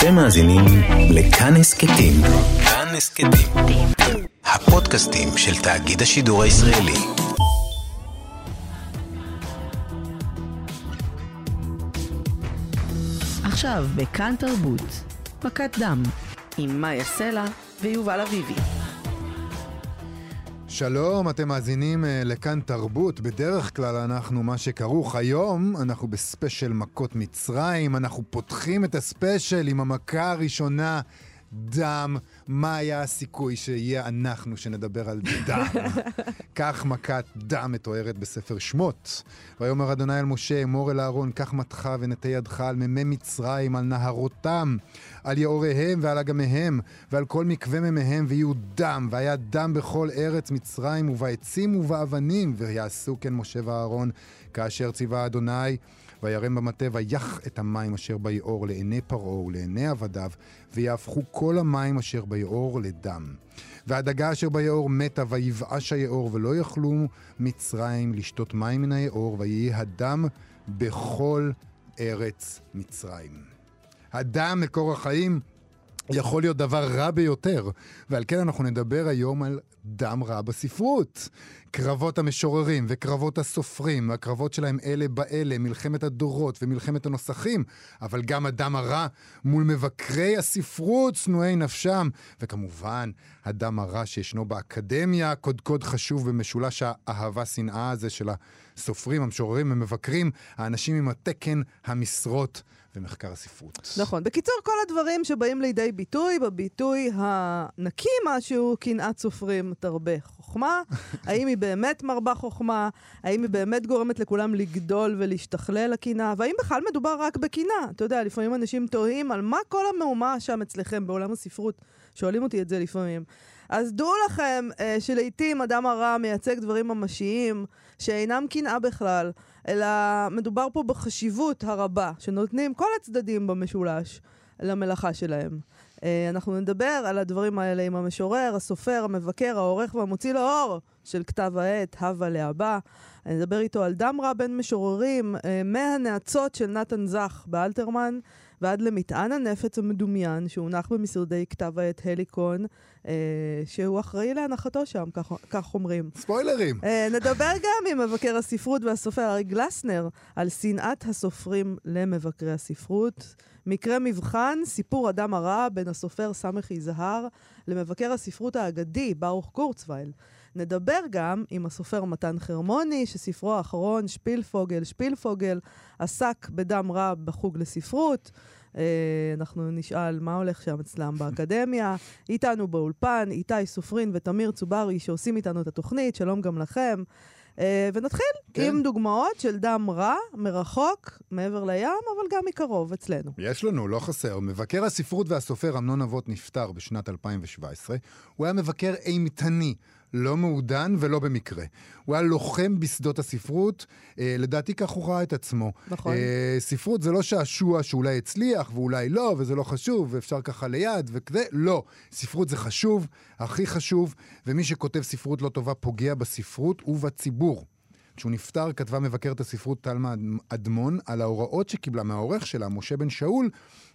אתם מאזינים לכאן הסכתים. כאן הסכתים. הפודקאסטים של תאגיד השידור הישראלי. עכשיו בכאן תרבות, מכת דם, עם מאיה סלע ויובל אביבי. שלום, אתם מאזינים אה, לכאן תרבות. בדרך כלל אנחנו מה שכרוך. היום אנחנו בספיישל מכות מצרים. אנחנו פותחים את הספיישל עם המכה הראשונה, דם. מה היה הסיכוי שיהיה אנחנו שנדבר על דם? כך מכת דם מתוארת בספר שמות. ויאמר אדוני אל משה, אמור אל אהרון, קח מטך ונטה ידך על מימי מצרים, על נהרותם, על יאוריהם ועל אגמיהם, ועל כל מקווה מימיהם, ויהיו דם, והיה דם בכל ארץ מצרים, ובעצים ובאבנים, ויעשו כן משה ואהרון, כאשר ציווה אדוני. וירם במטה ויח את המים אשר ביאור לעיני פרעה ולעיני עבדיו, ויהפכו כל המים אשר ביאור לדם. והדגה אשר ביאור מתה, ויבאש היאור, ולא יכלו מצרים לשתות מים מן היאור, ויהי הדם בכל ארץ מצרים. הדם, מקור החיים, יכול להיות דבר רע ביותר, ועל כן אנחנו נדבר היום על דם רע בספרות. קרבות המשוררים וקרבות הסופרים, הקרבות שלהם אלה באלה, מלחמת הדורות ומלחמת הנוסחים, אבל גם הדם הרע מול מבקרי הספרות, שנואי נפשם, וכמובן, הדם הרע שישנו באקדמיה, קודקוד חשוב במשולש האהבה-שנאה הזה של הסופרים, המשוררים, המבקרים, האנשים עם התקן, המשרות. ומחקר הספרות. נכון. בקיצור, כל הדברים שבאים לידי ביטוי, בביטוי הנקי משהו, קנאת סופרים תרבה חוכמה. האם היא באמת מרבה חוכמה? האם היא באמת גורמת לכולם לגדול ולהשתכלל לקנאה? והאם בכלל מדובר רק בקנאה? אתה יודע, לפעמים אנשים תוהים על מה כל המהומה שם אצלכם בעולם הספרות. שואלים אותי את זה לפעמים. אז דעו לכם אה, שלעיתים אדם הרע מייצג דברים ממשיים שאינם קנאה בכלל, אלא מדובר פה בחשיבות הרבה שנותנים כל הצדדים במשולש למלאכה שלהם. אה, אנחנו נדבר על הדברים האלה עם המשורר, הסופר, המבקר, העורך והמוציא לאור של כתב העת, הווה להבא. אני אדבר איתו על דם רע בין משוררים, אה, מהנאצות של נתן זך באלתרמן. ועד למטען הנפץ המדומיין שהונח במשרדי כתב העת הליקון, אה, שהוא אחראי להנחתו שם, כך, כך אומרים. ספוילרים. אה, נדבר גם עם מבקר הספרות והסופר ארי גלסנר על שנאת הסופרים למבקרי הספרות. מקרה מבחן, סיפור אדם הרע בין הסופר סמך יזהר למבקר הספרות האגדי ברוך קורצווייל. נדבר גם עם הסופר מתן חרמוני, שספרו האחרון, שפילפוגל, שפילפוגל, עסק בדם רע בחוג לספרות. Uh, אנחנו נשאל מה הולך שם אצלם באקדמיה. איתנו באולפן, איתי סופרין ותמיר צוברי, שעושים איתנו את התוכנית, שלום גם לכם. Uh, ונתחיל כן. עם דוגמאות של דם רע, מרחוק, מעבר לים, אבל גם מקרוב אצלנו. יש לנו, לא חסר. מבקר הספרות והסופר אמנון אבות נפטר בשנת 2017. הוא היה מבקר אימתני. לא מעודן ולא במקרה. הוא היה לוחם בשדות הספרות, אה, לדעתי כך הוא ראה את עצמו. נכון. אה, ספרות זה לא שעשוע שאולי הצליח ואולי לא, וזה לא חשוב, ואפשר ככה ליד וכזה, לא. ספרות זה חשוב, הכי חשוב, ומי שכותב ספרות לא טובה פוגע בספרות ובציבור. כשהוא נפטר, כתבה מבקרת הספרות תלמה אדמון על ההוראות שקיבלה מהעורך שלה, משה בן שאול,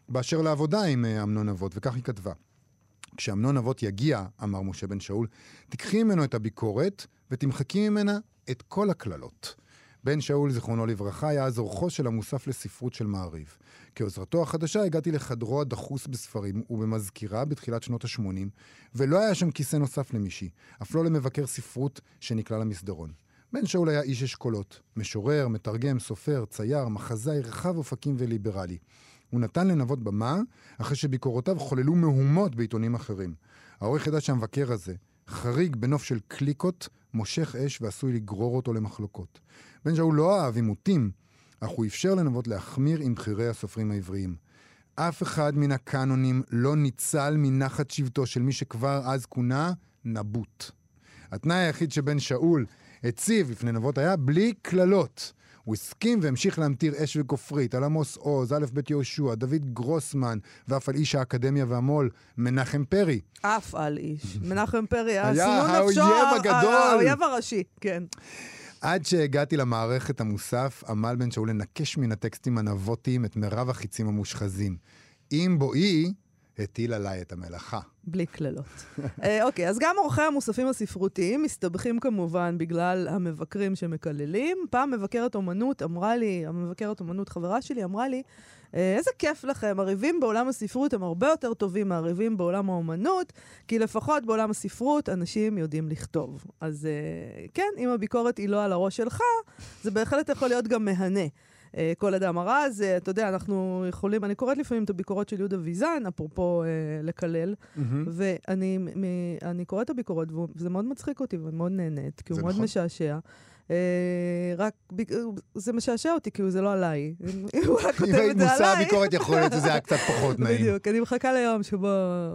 באשר לעבודה עם אה, אמנון אבות, וכך היא כתבה. כשאמנון אבות יגיע, אמר משה בן שאול, תיקחי ממנו את הביקורת ותמחקי ממנה את כל הקללות. בן שאול, זיכרונו לברכה, היה אז אורחו של המוסף לספרות של מעריב. כעוזרתו החדשה הגעתי לחדרו הדחוס בספרים ובמזכירה בתחילת שנות ה-80, ולא היה שם כיסא נוסף למישהי, אף לא למבקר ספרות שנקלע למסדרון. בן שאול היה איש אשכולות, משורר, מתרגם, סופר, צייר, מחזאי, רחב אופקים וליברלי. הוא נתן לנבות במה, אחרי שביקורותיו חוללו מהומות בעיתונים אחרים. העורך ידע שהמבקר הזה, חריג בנוף של קליקות, מושך אש ועשוי לגרור אותו למחלוקות. בן שאול לא אהב עימותים, אך הוא אפשר לנבות להחמיר עם בכירי הסופרים העבריים. אף אחד מן הקאנונים לא ניצל מנחת שבטו של מי שכבר אז כונה נבוט. התנאי היחיד שבן שאול הציב לפני נבות היה בלי קללות. הוא הסכים והמשיך להמטיר אש וגופרית על עמוס עוז, א' ב' יהושע, דוד גרוסמן, ואף על איש האקדמיה והמו"ל, מנחם פרי. אף על איש. מנחם פרי היה היה האויב הגדול. האויב הראשי, כן. עד שהגעתי למערכת המוסף, עמל בן שאול לנקש מן הטקסטים הנבוטיים את מירב החיצים המושחזים. עם בואי, הטיל עליי את המלאכה. בלי קללות. אה, אוקיי, אז גם עורכי המוספים הספרותיים מסתבכים כמובן בגלל המבקרים שמקללים. פעם מבקרת אומנות אמרה לי, המבקרת אומנות חברה שלי אמרה לי, אה, איזה כיף לכם, הריבים בעולם הספרות הם הרבה יותר טובים מהריבים בעולם האומנות, כי לפחות בעולם הספרות אנשים יודעים לכתוב. אז אה, כן, אם הביקורת היא לא על הראש שלך, זה בהחלט יכול להיות גם מהנה. אה, כל אדם הרז, אה, אתה יודע, אנחנו יכולים, אני קוראת לפעמים את הביקורות של יהודה ויזן, אפרופו אה, לקלל, ואני מ, אני קוראת את הביקורות, וזה מאוד מצחיק אותי ואני מאוד נהנית, כי הוא מאוד נכון. משעשע. אה, רק, זה משעשע אותי, כי זה לא עליי. אם הוא היה כותב את זה עליי... אם מושא הביקורת יכול להיות שזה היה קצת פחות נעים. בדיוק, אני מחכה ליום שבו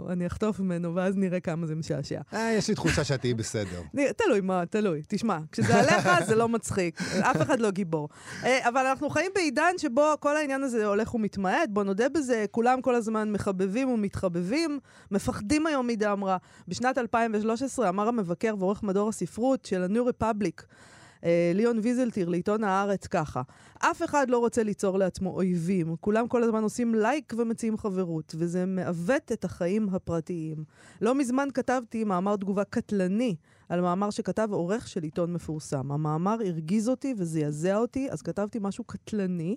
אני אחטוף ממנו, ואז נראה כמה זה משעשע. אה, יש לי תחושה שאת תהיי בסדר. תלוי מה, תלוי. תשמע, כשזה עליך זה לא מצחיק, אף אחד לא גיבור. אה, אבל אנחנו חיים בעידן שבו כל העניין הזה הולך ומתמעט, בוא נודה בזה, כולם כל הזמן מחבבים ומתחבבים, מפחדים היום מדם רע. בשנת 2013 אמר המבקר ועורך מדור הספרות של ה-New Republic, אה, ליאון ויזלטיר לעיתון הארץ ככה: אף אחד לא רוצה ליצור לעצמו אויבים, כולם כל הזמן עושים לייק ומציעים חברות, וזה מעוות את החיים הפרטיים. לא מזמן כתבתי מאמר תגובה קטלני על מאמר שכתב עורך של עיתון מפורסם. המאמר הרגיז אותי וזעזע אותי, אז כתבתי משהו קטלני.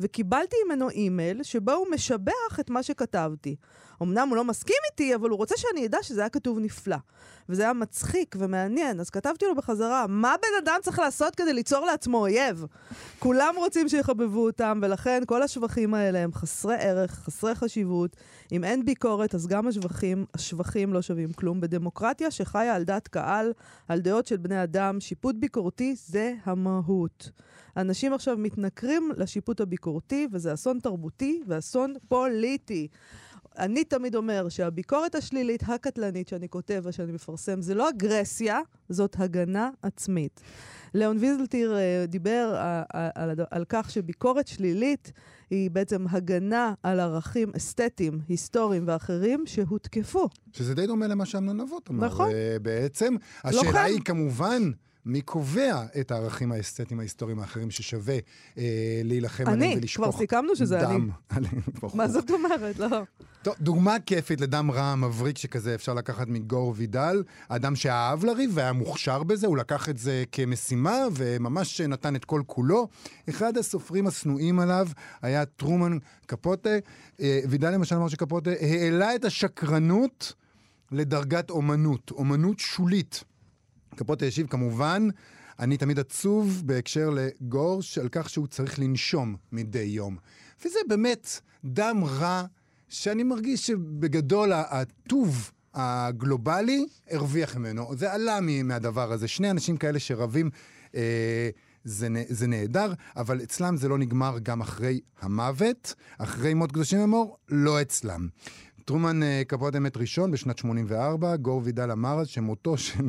וקיבלתי ממנו אימייל שבו הוא משבח את מה שכתבתי. אמנם הוא לא מסכים איתי, אבל הוא רוצה שאני אדע שזה היה כתוב נפלא. וזה היה מצחיק ומעניין, אז כתבתי לו בחזרה, מה בן אדם צריך לעשות כדי ליצור לעצמו אויב? כולם רוצים שיחבבו אותם, ולכן כל השבחים האלה הם חסרי ערך, חסרי חשיבות. אם אין ביקורת, אז גם השבחים, השבחים לא שווים כלום. בדמוקרטיה שחיה על דעת קהל, על דעות של בני אדם, שיפוט ביקורתי זה המהות. אנשים עכשיו מתנכרים לשיפוט הביקורתי, וזה אסון תרבותי ואסון פוליטי. אני תמיד אומר שהביקורת השלילית הקטלנית שאני כותב ושאני מפרסם זה לא אגרסיה, זאת הגנה עצמית. ליאון ויזלטיר uh, דיבר uh, על, על, על כך שביקורת שלילית היא בעצם הגנה על ערכים אסתטיים, היסטוריים ואחרים שהותקפו. שזה די דומה למה שאמנון נבות אמר. נכון. בעצם, השאלה לא היא כמובן... מי קובע את הערכים האסתטיים ההיסטוריים האחרים ששווה אה, להילחם עליהם ולשפוך דם? אני, כבר סיכמנו שזה דם אני. מה זאת אומרת? לא. טוב, דוגמה כיפית לדם רע מבריק שכזה אפשר לקחת מגור וידל, אדם שאהב לריב והיה מוכשר בזה, הוא לקח את זה כמשימה וממש נתן את כל כולו. אחד הסופרים השנואים עליו היה טרומן קפוטה. אה, וידל למשל אמר שקפוטה העלה את השקרנות לדרגת אומנות, אומנות שולית. קפוטה השיב, כמובן, אני תמיד עצוב בהקשר לגור על כך שהוא צריך לנשום מדי יום. וזה באמת דם רע, שאני מרגיש שבגדול הטוב הגלובלי הרוויח ממנו. זה עלה מהדבר הזה. שני אנשים כאלה שרבים, אה, זה, זה נהדר, אבל אצלם זה לא נגמר גם אחרי המוות, אחרי מות קדושים אמור, לא אצלם. טרומן אה, קפוט אמת ראשון בשנת 84, גור וידל אמר אז שמותו של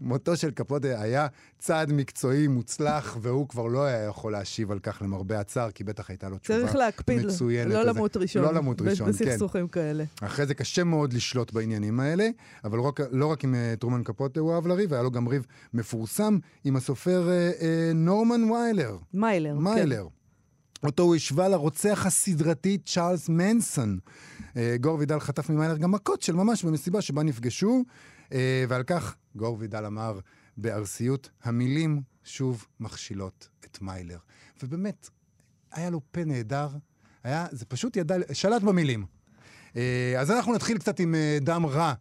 מותו של קפוטה היה צעד מקצועי מוצלח, והוא כבר לא היה יכול להשיב על כך למרבה הצער, כי בטח הייתה לו תשובה מצוינת. צריך להקפיד, לא למות ראשון. לא למות ראשון, כן. בסכסוכים כאלה. אחרי זה קשה מאוד לשלוט בעניינים האלה, אבל לא רק, לא רק עם uh, טרומן קפוטה הוא אהב לריב, היה לו גם ריב מפורסם עם הסופר uh, uh, נורמן ויילר. מיילר, כן. מיילר. כן. אותו הוא השווה לרוצח הסדרתי צ'ארלס מנסון. גור וידל חטף ממיילר גם מכות של ממש במסיבה שבה נפגשו. אה, ועל כך גור וידל אמר בארסיות, המילים שוב מכשילות את מיילר. ובאמת, היה לו פה נהדר, היה, זה פשוט ידע, שלט במילים. אה, אז אנחנו נתחיל קצת עם אה, דם רע.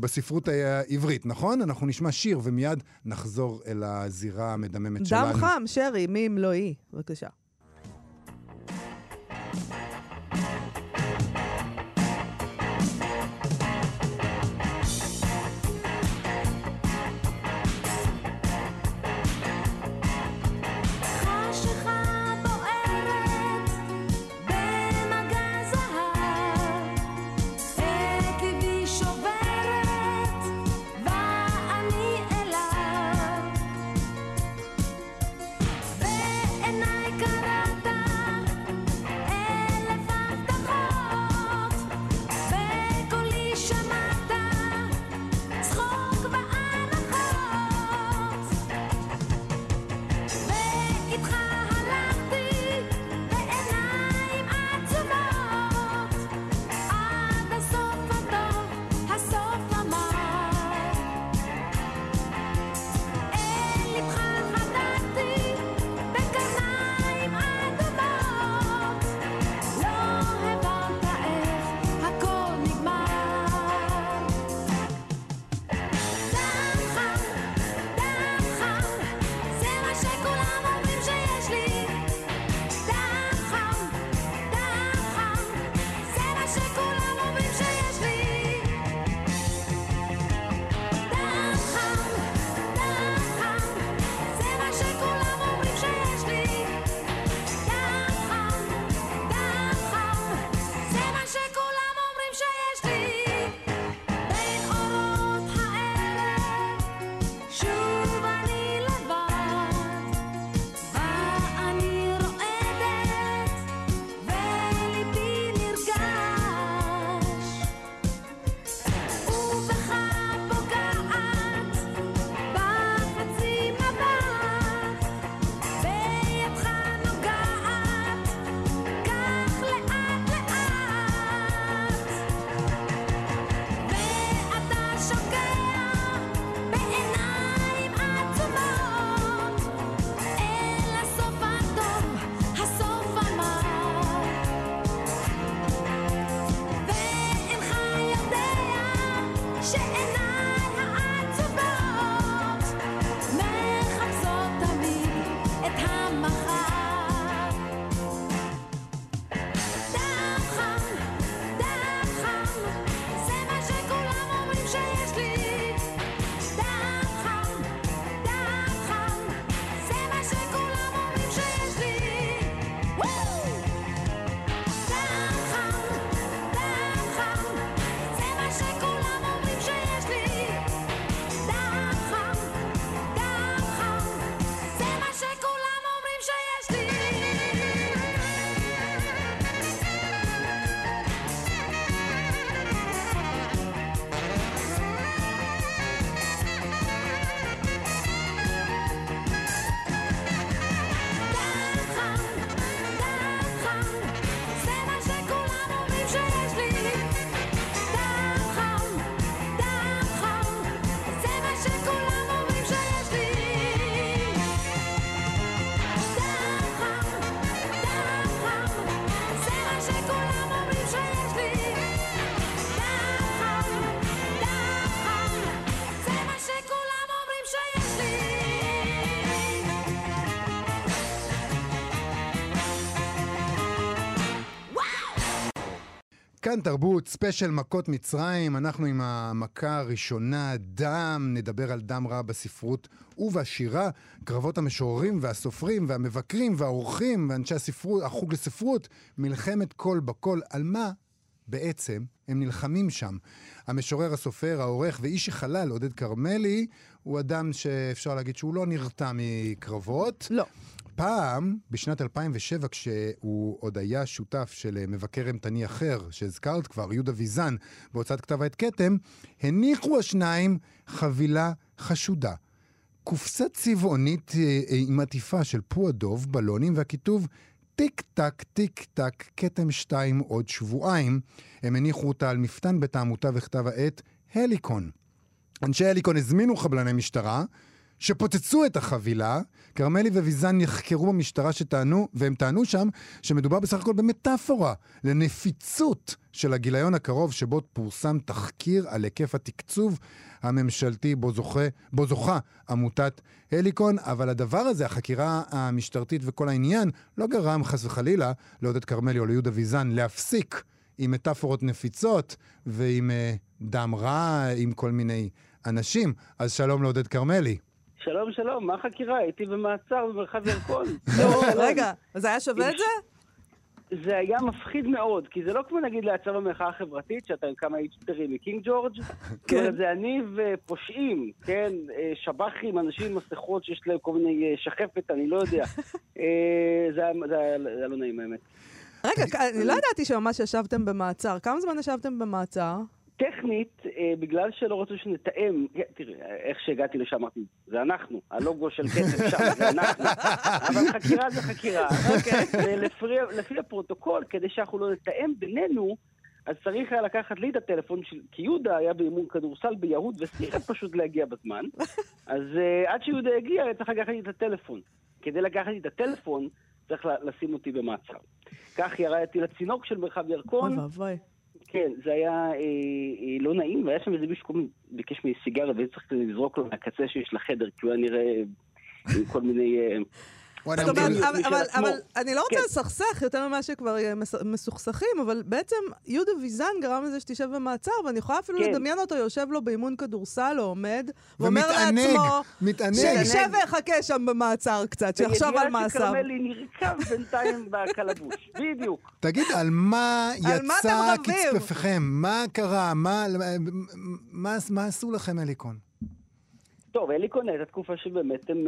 בספרות העברית, נכון? אנחנו נשמע שיר ומיד נחזור אל הזירה המדממת דם שלנו. דם חם, שרי, מי אם לא היא? בבקשה. כאן תרבות, ספיישל מכות מצרים, אנחנו עם המכה הראשונה, דם, נדבר על דם רע בספרות ובשירה, קרבות המשוררים והסופרים והמבקרים והעורכים ואנשי הספרות, החוג לספרות, מלחמת כול בכול, על מה בעצם הם נלחמים שם. המשורר, הסופר, העורך ואיש החלל, עודד כרמלי, הוא אדם שאפשר להגיד שהוא לא נרתע מקרבות. לא. פעם, בשנת 2007, כשהוא עוד היה שותף של מבקר אימתני אחר, שהזכרת כבר, יהודה ויזן, בהוצאת כתב העת כתם, הניחו השניים חבילה חשודה. קופסה צבעונית אה, עם עטיפה של פו הדוב, בלונים והכיתוב טיק טק, טיק טק, כתם שתיים עוד שבועיים. הם הניחו אותה על מפתן בית העמותה וכתב העת הליקון. אנשי הליקון הזמינו חבלני משטרה, שפוצצו את החבילה. כרמלי וויזן נחקרו במשטרה שטענו, והם טענו שם שמדובר בסך הכל במטאפורה לנפיצות של הגיליון הקרוב שבו פורסם תחקיר על היקף התקצוב הממשלתי בו, זוכה, בו זוכה עמותת הליקון, אבל הדבר הזה, החקירה המשטרתית וכל העניין, לא גרם חס וחלילה לעודד כרמלי או ליהודה ויזן להפסיק עם מטאפורות נפיצות ועם uh, דם רע, עם כל מיני אנשים. אז שלום לעודד כרמלי. שלום, שלום, מה החקירה? הייתי במעצר במרחב ירקון. לא, רגע, אז היה שווה את זה? זה היה מפחיד מאוד, כי זה לא כמו נגיד לעצר במחאה החברתית, שאתה עם כמה איצטרים מקינג ג'ורג', כן. זה אני ופושעים, כן, אה, שב"חים, אנשים עם מסכות שיש להם כל מיני אה, שחפת, אני לא יודע. אה, זה היה לא נעים האמת. רגע, אני לא ידעתי שממש ישבתם במעצר. כמה זמן ישבתם במעצר? טכנית, אה, בגלל שלא רצו שנתאם, כן, תראה, איך שהגעתי לשם אמרתי, זה אנחנו, הלוגו של כסף שם, זה אנחנו. אבל חקירה זה חקירה. אוקיי. ולפי הפרוטוקול, כדי שאנחנו לא נתאם בינינו, אז צריך היה לקחת לי את הטלפון, כי יהודה היה באימון כדורסל ביהוד, וסליחה פשוט להגיע בזמן. אז uh, עד שיהודה הגיע, צריך לקחת לי את הטלפון. כדי לקחת לי את הטלפון, צריך לשים אותי במעצר. כך ירדתי לצינוק של מרחב ירקון. אוי ואבוי. כן, זה היה אה, אה, לא נעים, והיה שם איזה מישהו ביקש מסיגריה, וצריך לזרוק לו מהקצה שיש לחדר, כי הוא היה נראה עם כל מיני... אה, זאת אומרת, אבל, אבל אני לא רוצה כן. לסכסך יותר ממה שכבר מסוכסכים, אבל בעצם יהודה ויזן גרם לזה שתשב במעצר, ואני יכולה אפילו כן. לדמיין אותו יושב לו באימון כדורסל או עומד, ואומר לעצמו, מתענג. שישב ויחכה שם במעצר קצת, שיחשוב על מעשיו. וידיעה שכרמלי נרקב בינתיים בקלבוש, בדיוק. תגיד, על מה יצא קצפכם? מה קרה? מה עשו לכם, אליקון? טוב, אלי קונה הייתה תקופה שבאמת הם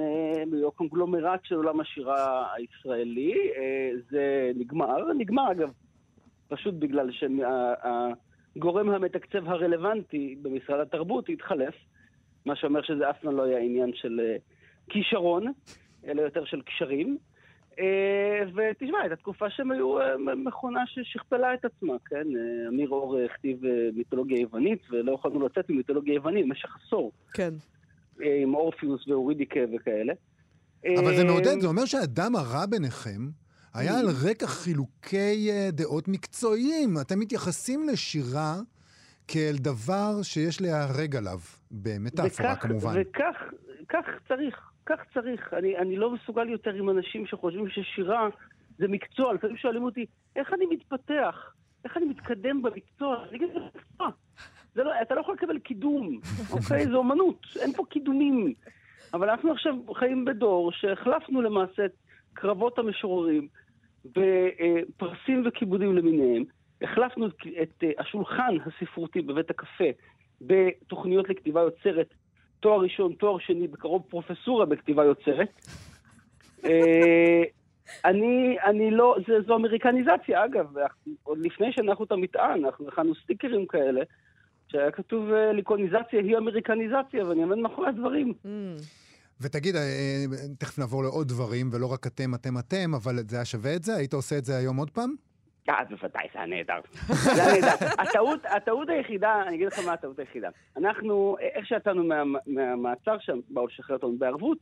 היו קונגלומרט של עולם השירה הישראלי. אה, זה נגמר, נגמר אגב, פשוט בגלל שהגורם המתקצב הרלוונטי במשרד התרבות התחלף, מה שאומר שזה אף פעם לא היה עניין של אה, כישרון, אלא יותר של קשרים. אה, ותשמע, הייתה תקופה שהם היו מכונה ששכפלה את עצמה, כן? אמיר אור הכתיב מיתולוגיה יוונית, ולא יכולנו לצאת ממיתולוגיה יוונית במשך עשור. כן. עם אורפיוס ואורידיקה וכאלה. אבל זה מעודד, זה אומר שהדם הרע ביניכם היה על רקע חילוקי אה, דעות מקצועיים. אתם מתייחסים לשירה כאל דבר שיש להיהרג עליו, במטאפורה וכך, כמובן. וכך כך צריך, כך צריך. אני, אני לא מסוגל יותר עם אנשים שחושבים ששירה זה מקצוע. לפעמים שואלים אותי, איך אני מתפתח? איך אני מתקדם במקצוע? אני אגיד, זה מקצוע. לא, אתה לא יכול לקבל קידום, אוקיי? זו אומנות, אין פה קידומים. אבל אנחנו עכשיו חיים בדור שהחלפנו למעשה את קרבות המשוררים בפרסים וכיבודים למיניהם. החלפנו את, את אה, השולחן הספרותי בבית הקפה בתוכניות לכתיבה יוצרת, תואר ראשון, תואר שני, בקרוב פרופסורה בכתיבה יוצרת. אה, אני, אני לא, זה, זו אמריקניזציה, אגב, עוד לפני שאנחנו את המטען, אנחנו הכנו סטיקרים כאלה, שהיה כתוב אה, ליקוניזציה היא אמריקניזציה, ואני עומד מאחורי הדברים. Mm. ותגיד, אה, אה, תכף נעבור לעוד דברים, ולא רק אתם, אתם, אתם, אבל זה היה שווה את זה? היית עושה את זה היום עוד פעם? אה, בוודאי, זה היה נהדר. זה היה נהדר. הטעות, הטעות היחידה, אני אגיד לך מה הטעות היחידה. אנחנו, איך שיצאנו מהמעצר שם, באו לשחרר אותנו בערבות,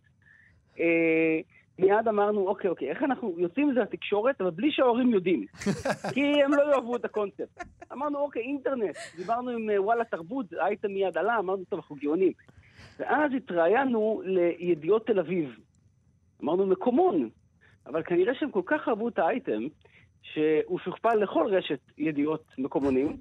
מיד אמרנו, אוקיי, אוקיי, איך אנחנו יוצאים מזה לתקשורת, אבל בלי שההורים יודעים. כי הם לא יאהבו את הקונספט. אמרנו, אוקיי, אינטרנט. דיברנו עם אה, וואלה תרבות, האייטם מיד עלה, אמרנו, טוב, אנחנו גאונים. ואז התראיינו לידיעות תל אביב. אמרנו, מקומון. אבל כנראה שהם כל כך אהבו את האייטם, שהוא שוכפל לכל רשת ידיעות מקומונים,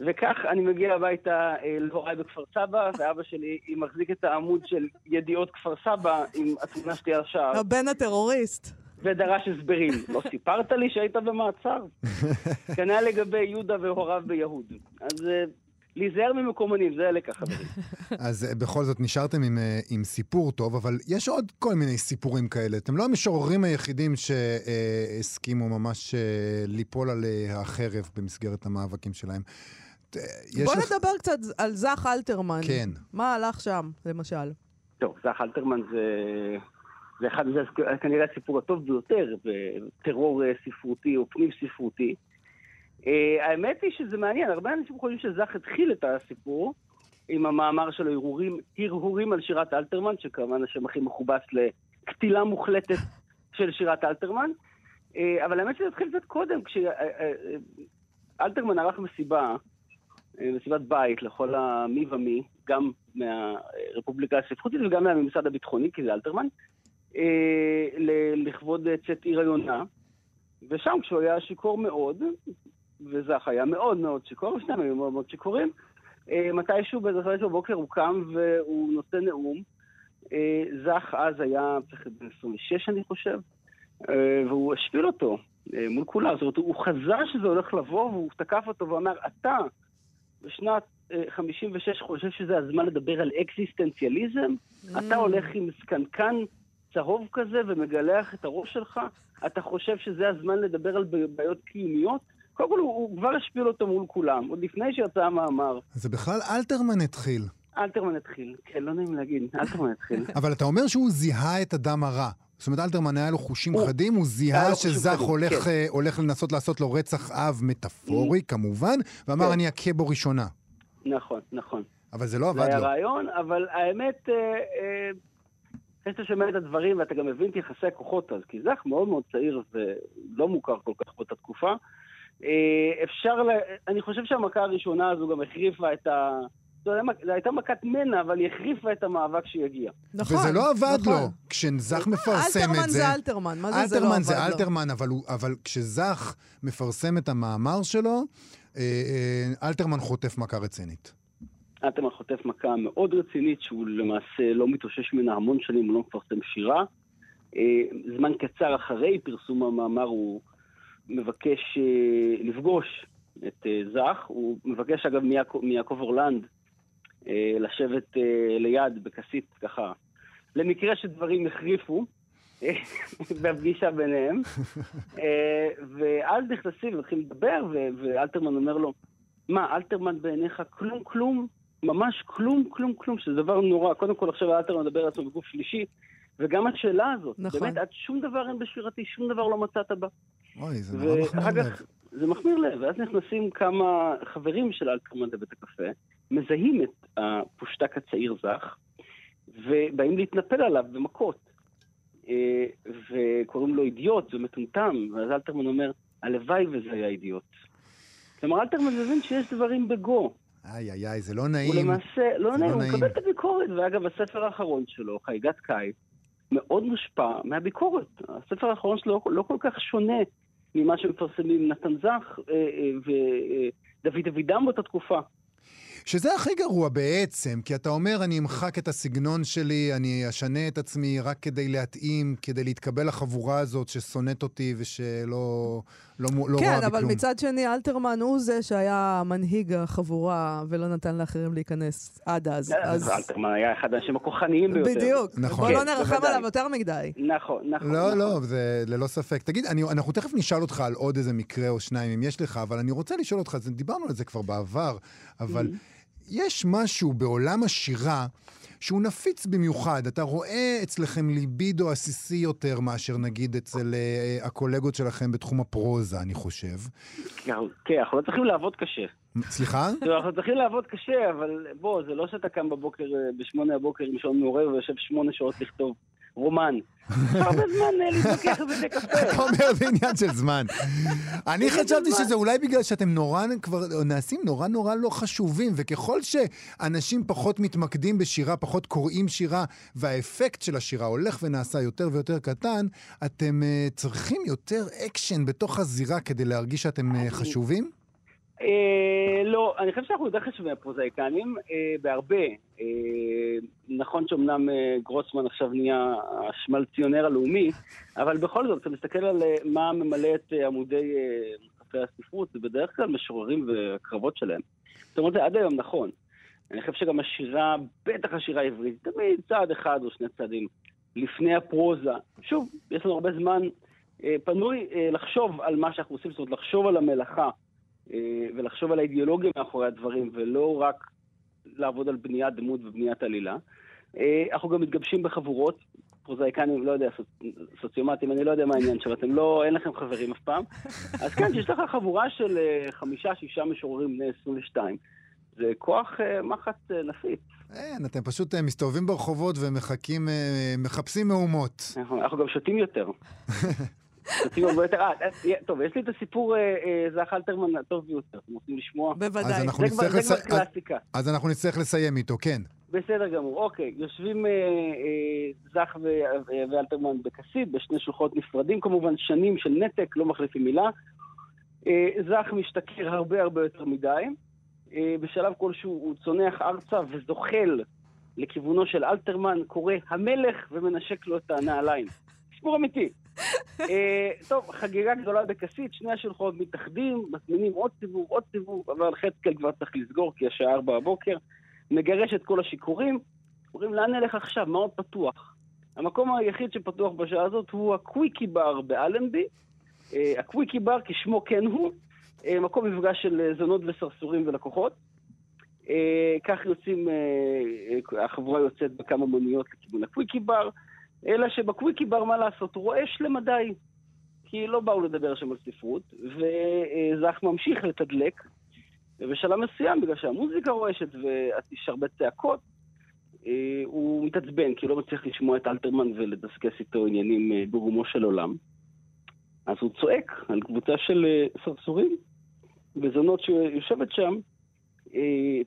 וכך אני מגיע הביתה אה, להוריי בכפר סבא, ואבא שלי מחזיק את העמוד של ידיעות כפר סבא עם התמונה שלי על השער, הבן הטרוריסט. ודרש הסברים. לא סיפרת לי שהיית במעצר? כנ"ל לגבי יהודה והוריו ביהוד. אז אה, להיזהר ממקומונים, זה הלקח, חברים. אז אה, בכל זאת נשארתם עם, אה, עם סיפור טוב, אבל יש עוד כל מיני סיפורים כאלה. אתם לא המשוררים היחידים שהסכימו ממש אה, ליפול על החרב במסגרת המאבקים שלהם. בוא לך- נדבר קצת על זך אלתרמן. כן. מה הלך שם, למשל? טוב, זך אלתרמן זה... זה אחד, זה כנראה הסיפור הטוב ביותר בטרור ספרותי או פנים ספרותי. אה, האמת היא שזה מעניין, הרבה אנשים חושבים שזך התחיל את הסיפור עם המאמר שלו, הרהורים, הרהורים על שירת אלתרמן, שכמובן השם הכי מכובס לקטילה מוחלטת של שירת אלתרמן. אה, אבל האמת שזה התחיל קצת קודם, כשאלתרמן ערך מסיבה, אה, מסיבת בית לכל המי ומי, גם מהרפובליקה הספרותית וגם מהממסד הביטחוני, כי זה אלתרמן, אה, לכבוד אה, צאת עיר היונה. ושם כשהוא היה שיכור מאוד, וזך היה מאוד מאוד שיכור, ושניהם היו מאוד מאוד שיכורים, אה, מתישהו באיזה חמש בבוקר הוא קם והוא נושא נאום. אה, זך אז היה צריך בן 26 אני חושב, אה, והוא השפיל אותו מול כולם. זאת אומרת, הוא חזה שזה הולך לבוא והוא תקף אותו ואמר, אתה בשנת אה, 56 חושב שזה הזמן לדבר על אקזיסטנציאליזם? אתה הולך עם זקנקן צהוב כזה ומגלח את הראש שלך? אתה חושב שזה הזמן לדבר על בעיות קיומיות? קודם כל, הוא, הוא כבר השפיל אותו מול כולם, עוד לפני שיצא המאמר. זה בכלל אלתרמן התחיל. אלתרמן התחיל. כן, לא נעים להגיד, אלתרמן התחיל. אבל אתה אומר שהוא זיהה את הדם הרע. זאת אומרת, אלתרמן היה לו חושים הוא- חדים, הוא היה זיהה שזך חדים, הולך, כן. אה, הולך לנסות לעשות לו רצח אב מטאפורי, כמובן, ואמר, כן. אני אכה בו ראשונה. נכון, נכון. אבל זה לא זה עבד היה לו. רעיון, אבל האמת, אה, אה, אחרי שאתה שומע את הדברים ואתה גם מבין את יחסי הכוחות אז, כי זך מאוד מאוד צעיר ולא מוכר כל כך באותה תקופה, אה, אפשר, ל... אני חושב שהמכה הראשונה הזו גם החריפה את ה... זו הייתה מכת מנע, אבל היא החריפה את המאבק שהיא נכון. וזה לא עבד נכון. לו. כשזך מפרסם אלתרמן את זה... זה אלתרמן, מה זה זה לא אלתרמן עבד זה לו? אלתרמן, אבל, הוא, אבל כשזך מפרסם את המאמר שלו, אה, אה, אלתרמן חוטף מכה רצינית. אלתרמן חוטף מכה מאוד רצינית, שהוא למעשה לא מתאושש ממנה המון שנים, הוא לא מפרסם שירה. אה, זמן קצר אחרי פרסום המאמר הוא מבקש אה, לפגוש את אה, זך. הוא מבקש אגב מיעקב, אורלנד אה, לשבת ליד בכסית ככה, למקרה שדברים החריפו. בפגישה ביניהם, ואז נכנסים ומתחילים לדבר, ואלתרמן אומר לו, מה, אלתרמן בעיניך כלום כלום? ממש כלום כלום כלום, שזה דבר נורא. קודם כל עכשיו אלתרמן מדבר על עצמו בגוף שלישי, וגם השאלה הזאת, נכון. באמת, עד שום דבר אין בשירתי, שום דבר לא מצאת בה. אוי, זה נורא מחמיר לב. זה מחמיר לב, ואז נכנסים כמה חברים של אלתרמן לבית הקפה, מזהים את הפושטק הצעיר זך, ובאים להתנפל עליו במכות. אה, וקוראים לו אידיוט, זה מטומטם, ואז אלתרמן אומר, הלוואי וזה היה אידיוט. כלומר, אלתרמן מבין שיש דברים בגו. איי, איי, איי, זה לא הוא נעים. למעשה, לא נעים, לא הוא נעים. מקבל את הביקורת, ואגב, הספר האחרון שלו, חגיגת קיץ, מאוד מושפע מהביקורת. הספר האחרון שלו לא כל כך שונה ממה שמפרסמים נתן זך אה, אה, ודוד אבידם באותה תקופה. שזה הכי גרוע בעצם, כי אתה אומר, אני אמחק את הסגנון שלי, אני אשנה את עצמי רק כדי להתאים, כדי להתקבל לחבורה הזאת ששונאת אותי ושלא לא, לא רואה כן, בי אבל. מצד שני, אלתרמן הוא זה שהיה מנהיג החבורה ולא נתן לאחרים להיכנס עד אז. אז אלתרמן היה אחד האנשים הכוחניים ביותר. בדיוק. נכון. בוא לא כן, נרחם. עליו יותר מדי. נכון, נכון. לא, נכון. לא, זה ללא ספק. תגיד, אני, אנחנו תכף נשאל אותך על עוד איזה מקרה או שניים, אם יש לך, אבל אני רוצה לשאול אותך, זה- דיברנו על זה כבר בעבר, אבל יש משהו בעולם השירה שהוא נפיץ במיוחד. אתה רואה אצלכם ליבידו עסיסי יותר מאשר נגיד אצל אה, הקולגות שלכם בתחום הפרוזה, אני חושב. כן, אנחנו לא צריכים לעבוד קשה. סליחה? תראו, אנחנו צריכים לעבוד קשה, אבל בוא, זה לא שאתה קם בבוקר, אה, בשמונה הבוקר עם שעון מעורר ויושב שמונה שעות לכתוב רומן. הרבה זמן אה, להתווכח על קפה. אתה אומר זה עניין של זמן. אני חשבתי. שזה אולי בגלל שאתם נורא כבר נעשים נורא נורא לא חשובים, וככל שאנשים פחות מתמקדים בשירה, פחות קוראים שירה, והאפקט של השירה הולך ונעשה יותר ויותר קטן, אתם אה, צריכים יותר אקשן בתוך הזירה כדי להרגיש שאתם אה, חשובים? אה, לא, אני חושב שאנחנו יותר חשובים מהפרוזאיקנים, אה, בהרבה. אה, נכון שאומנם גרוסמן עכשיו נהיה השמלציונר הלאומי, אבל בכל זאת, אתה מסתכל על מה ממלא את עמודי מוספי הספרות, זה בדרך כלל משוררים והקרבות שלהם. זאת אומרת, זה עד היום נכון. אני חושב שגם השירה, בטח השירה העברית, תמיד צעד אחד או שני צעדים לפני הפרוזה. שוב, יש לנו הרבה זמן פנוי לחשוב על מה שאנחנו עושים, זאת אומרת, לחשוב על המלאכה. אה, ולחשוב על האידיאולוגיה מאחורי הדברים, ולא רק לעבוד על בניית דמות ובניית עלילה. אה, אנחנו גם מתגבשים בחבורות, פרוזאיקנים, לא יודע, סוצ- סוציומטים, אני לא יודע מה העניין שלו, אתם לא, אין לכם חברים אף פעם. אז כן, שיש לך חבורה של אה, חמישה, שישה משוררים בני 22. זה כוח מחץ נפיץ. אין, אתם פשוט מסתובבים ברחובות ומחכים, מחפשים מהומות. אנחנו, אנחנו גם שותים יותר. שותים הרבה יותר. אה, אה, טוב, יש לי את הסיפור אה, זך אלתרמן הטוב ביותר, אתם רוצים לשמוע? בוודאי. אז אנחנו זה כבר, קלאסיקה. אז אנחנו נצטרך לסיים איתו, כן. בסדר גמור, אוקיי. יושבים זך ואלתרמן בכסיף, בשני שלוחות נפרדים כמובן, שנים של נתק, לא מחליפים מילה. זך משתכר הרבה הרבה יותר מדי. בשלב כלשהו הוא צונח ארצה וזוחל לכיוונו של אלתרמן, קורא המלך ומנשק לו את הנעליים. סיפור אמיתי. אה, טוב, חגיגה גדולה בכסית, שני השלוחות מתאחדים, מזמינים עוד סיבוב, עוד סיבוב, אבל חצקל כבר צריך לסגור כי השעה ארבע בבוקר. מגרש את כל השיכורים, אומרים לאן נלך עכשיו, מה עוד פתוח? המקום היחיד שפתוח בשעה הזאת הוא הקוויקי בר באלנבי. אה, הקוויקי בר, כשמו כן הוא, אה, מקום מפגש של זונות וסרסורים ולקוחות. כך יוצאים, החבורה יוצאת בכמה מוניות לכיוון הקוויקי בר, אלא שבקוויקי בר, מה לעשות, הוא רועש למדי. כי לא באו לדבר שם על ספרות, וזך ממשיך לתדלק, ובשלב מסוים, בגלל שהמוזיקה רועשת ויש הרבה צעקות, אה, הוא מתעצבן, כי הוא לא מצליח לשמוע את אלתרמן ולדסקס איתו עניינים אה, ברומו של עולם. אז הוא צועק על קבוצה של אה, סרסורים וזונות שיושבת שם,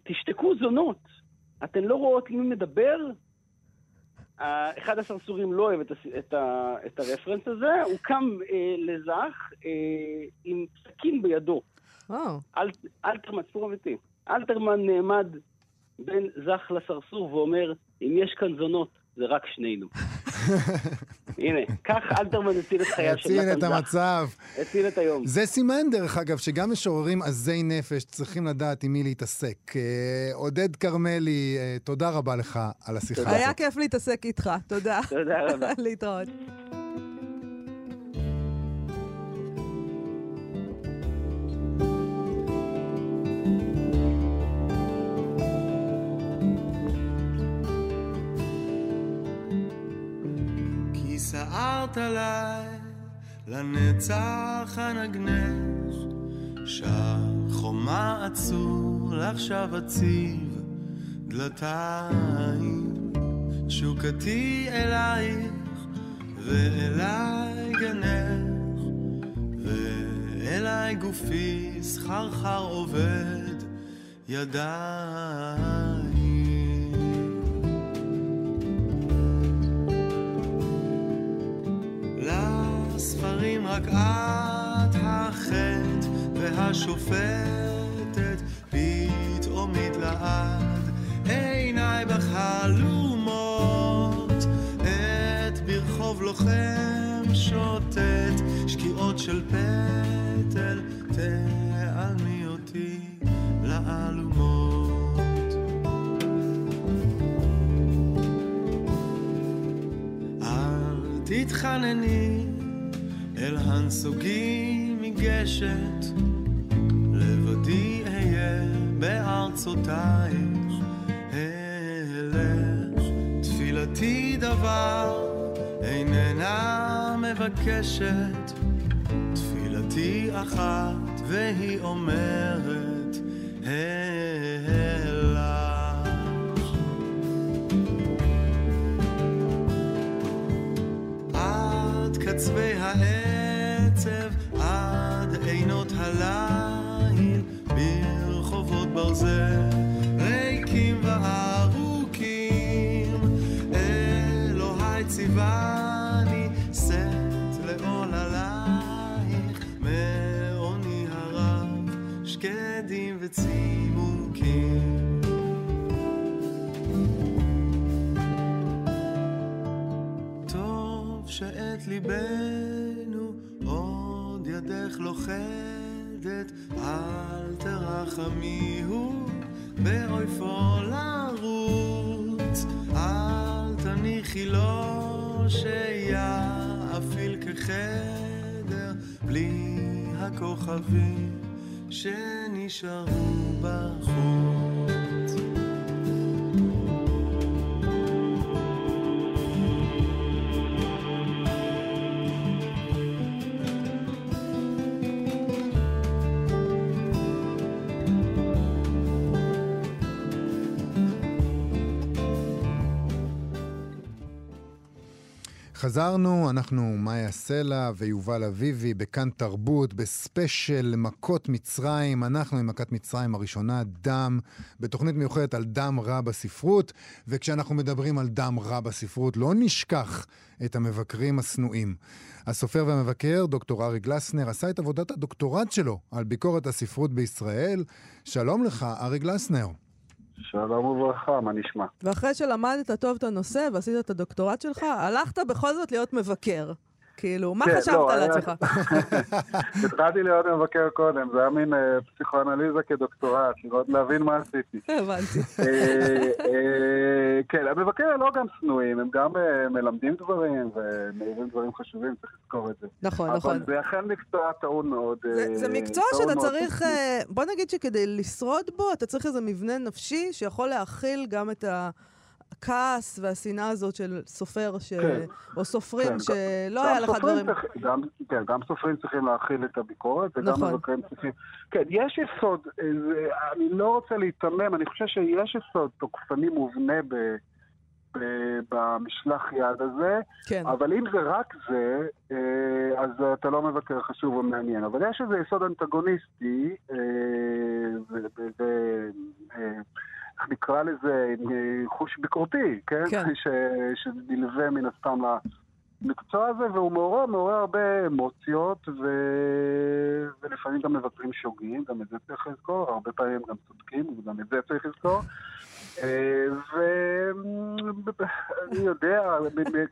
תשתקו זונות, אתן לא רואות מי מדבר? אחד הסרסורים לא אוהב את. את, ה... את הרפרנס הזה, הוא קם אה, לזך אה, עם סכין בידו. וואו. אל... אלתרמן, סיפור אמיתי. אלתרמן נעמד בין זך לסרסור ואומר, אם יש כאן זונות, זה רק שנינו. הנה, כך אלתרמן הציל את חייו של הציל נתן את זך. המצב. הציל את היום. זה סימן, דרך אגב, שגם משוררים עזי נפש צריכים לדעת עם מי להתעסק. אה, עודד כרמלי, אה, תודה רבה לך על השיחה תודה. היה הזאת. כיף להתעסק איתך, תודה. תודה רבה. להתראות. סערת עליי לנצח הנגנך שער חומה עצור לעכשיו אציב דלתיים. תשוקתי אלייך ואליי גנך ואליי גופי סחרחר עובד ידיים את החטא והשופטת פתאום מתלעד עיניי בחלומות את ברחוב לוחם שוטט שקיעות של פטל תעלמי אותי לאלומות. אל תתחנני אל הנסוגים מגשת, לבדי אהיה בארצותייך, אלך תפילתי דבר איננה מבקשת, תפילתי אחת והיא אומרת אלך. בקצב עד עינות הליל ברחובות ברזל ריקים וארוכים. אלוהי ציווני שאת לעוללייך מעוני הרב שקדים וצימוקים. שאת ליבך ידך לוכדת, אל תרחמיהו באויפו לרוץ, אל תניחי לו שיאפיל כחדר בלי הכוכבים שנשארו בחוץ. חזרנו, אנחנו מאיה סלע ויובל אביבי בכאן תרבות, בספיישל מכות מצרים. אנחנו עם מכת מצרים הראשונה, דם, בתוכנית מיוחדת על דם רע בספרות. וכשאנחנו מדברים על דם רע בספרות, לא נשכח את המבקרים השנואים. הסופר והמבקר, דוקטור ארי גלסנר, עשה את עבודת הדוקטורט שלו על ביקורת הספרות בישראל. שלום לך, ארי גלסנר. שלום וברכה, מה נשמע? ואחרי שלמדת טוב את הנושא ועשית את הדוקטורט שלך, הלכת בכל זאת להיות מבקר. כאילו, מה כן, חשבת לא, על עצמך? התחלתי להיות מבקר קודם, זה היה מין אה, פסיכואנליזה כדוקטורט, לראות להבין מה עשיתי. הבנתי. אה, אה, כן, המבקר לא גם שנואים, הם גם אה, מלמדים דברים ומעירים דברים חשובים, צריך לזכור את זה. נכון, נכון. אבל זה אכן מקצוע טעון מאוד. זה, אה, זה מקצוע שאתה מאוד צריך. אה, בוא נגיד שכדי לשרוד בו, אתה צריך איזה מבנה נפשי שיכול להכיל גם את הכעס והשנאה הזאת של סופר ש... כן. או סופרים כן, שלא גם היה לך דברים... צריך- גם, כן, גם סופרים צריכים להכיל את הביקורת, וגם נכון. מבקרים צריכים... כן, יש יסוד, אני לא רוצה להיתמם, אני חושב שיש יסוד תוקפני מובנה ב, ב, במשלח יד הזה, כן, אבל אם זה רק זה, אה, אז אתה לא מבקר חשוב ומעניין. אבל יש איזה יסוד אנטגוניסטי, אה, ו- ו- ו- אה, נקרא לזה, חוש ביקורתי, כן? כן. ש- שנלווה מן הסתם למקצוע הזה, והוא מעורר, מעורר הרבה אמוציות, ו... ולפעמים גם מבקרים שוגים, גם את זה צריך לזכור, הרבה פעמים גם צודקים, וגם את זה צריך לזכור. אה, ואני יודע,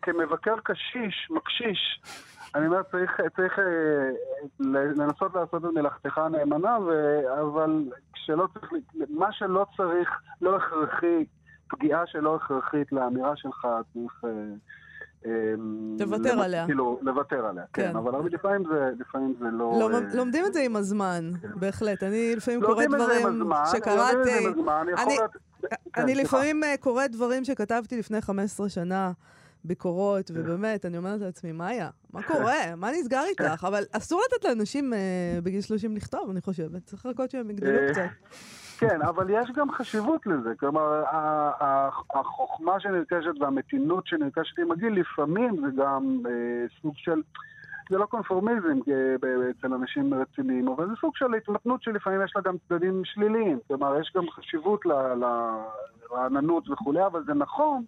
כמבקר קשיש, מקשיש, אני אומר, צריך, צריך אה, לנסות לעשות את מלאכתך נאמנה, ו... אבל כשלא צריך, מה שלא צריך, לא הכרחי, פגיעה שלא הכרחית לאמירה שלך, צריך... אה, אה, תוותר למ- עליה. כאילו, לוותר עליה, כן. כן. אבל הרבה לפעמים זה, לפעמים זה לא... לומד- אה, לומדים את זה עם הזמן, בהחלט. אני לפעמים קוראת דברים שקראתי... אני- כן. לפעמים אה, קוראת דברים שכתבתי לפני 15 שנה, ביקורות, כן. ובאמת, אני אומרת לעצמי, מאיה, מה קורה? מה נסגר איתך? אבל אסור לתת לאנשים אה, בגיל 30 לכתוב, אני חושבת. צריך לחכות שהם יגדלו אה, קצת. כן, אבל יש גם חשיבות לזה. כלומר, החוכמה שנרכשת והמתינות שנרכשת עם הגיל, לפעמים זה גם אה, סוג של... זה לא קונפורמיזם אצל אנשים רציניים, אבל זה סוג של התמתנות שלפעמים יש לה גם צדדים שליליים. כלומר, יש גם חשיבות לרעננות וכולי, אבל זה נכון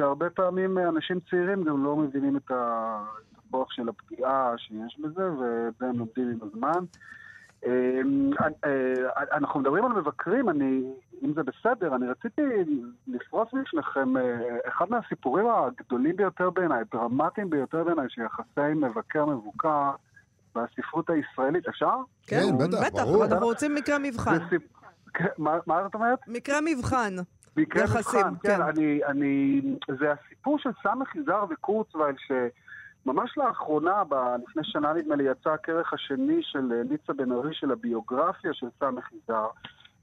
שהרבה פעמים אנשים צעירים גם לא מבינים את הכוח של הפגיעה שיש בזה, ואת זה הם לומדים עם הזמן. אה, אה, אנחנו מדברים על מבקרים, אני, אם זה בסדר, אני רציתי לפרוס בפניכם אה, אחד מהסיפורים הגדולים ביותר בעיניי, דרמטיים ביותר בעיניי, של יחסי מבקר-מבוקר בספרות הישראלית. אפשר? כן, בטח, בטח, ברור. אנחנו רוצים מקרה מבחן. כן, מה מה את אומרת? מקרה מבחן. יחסים, כן. כן. אני, אני, זה הסיפור של סמך יזהר וקורצווייל, שממש לאחרונה, ב, לפני שנה נדמה לי, יצא הכרך השני של אה, ניצה בן ארי, של הביוגרפיה של סמך יזהר,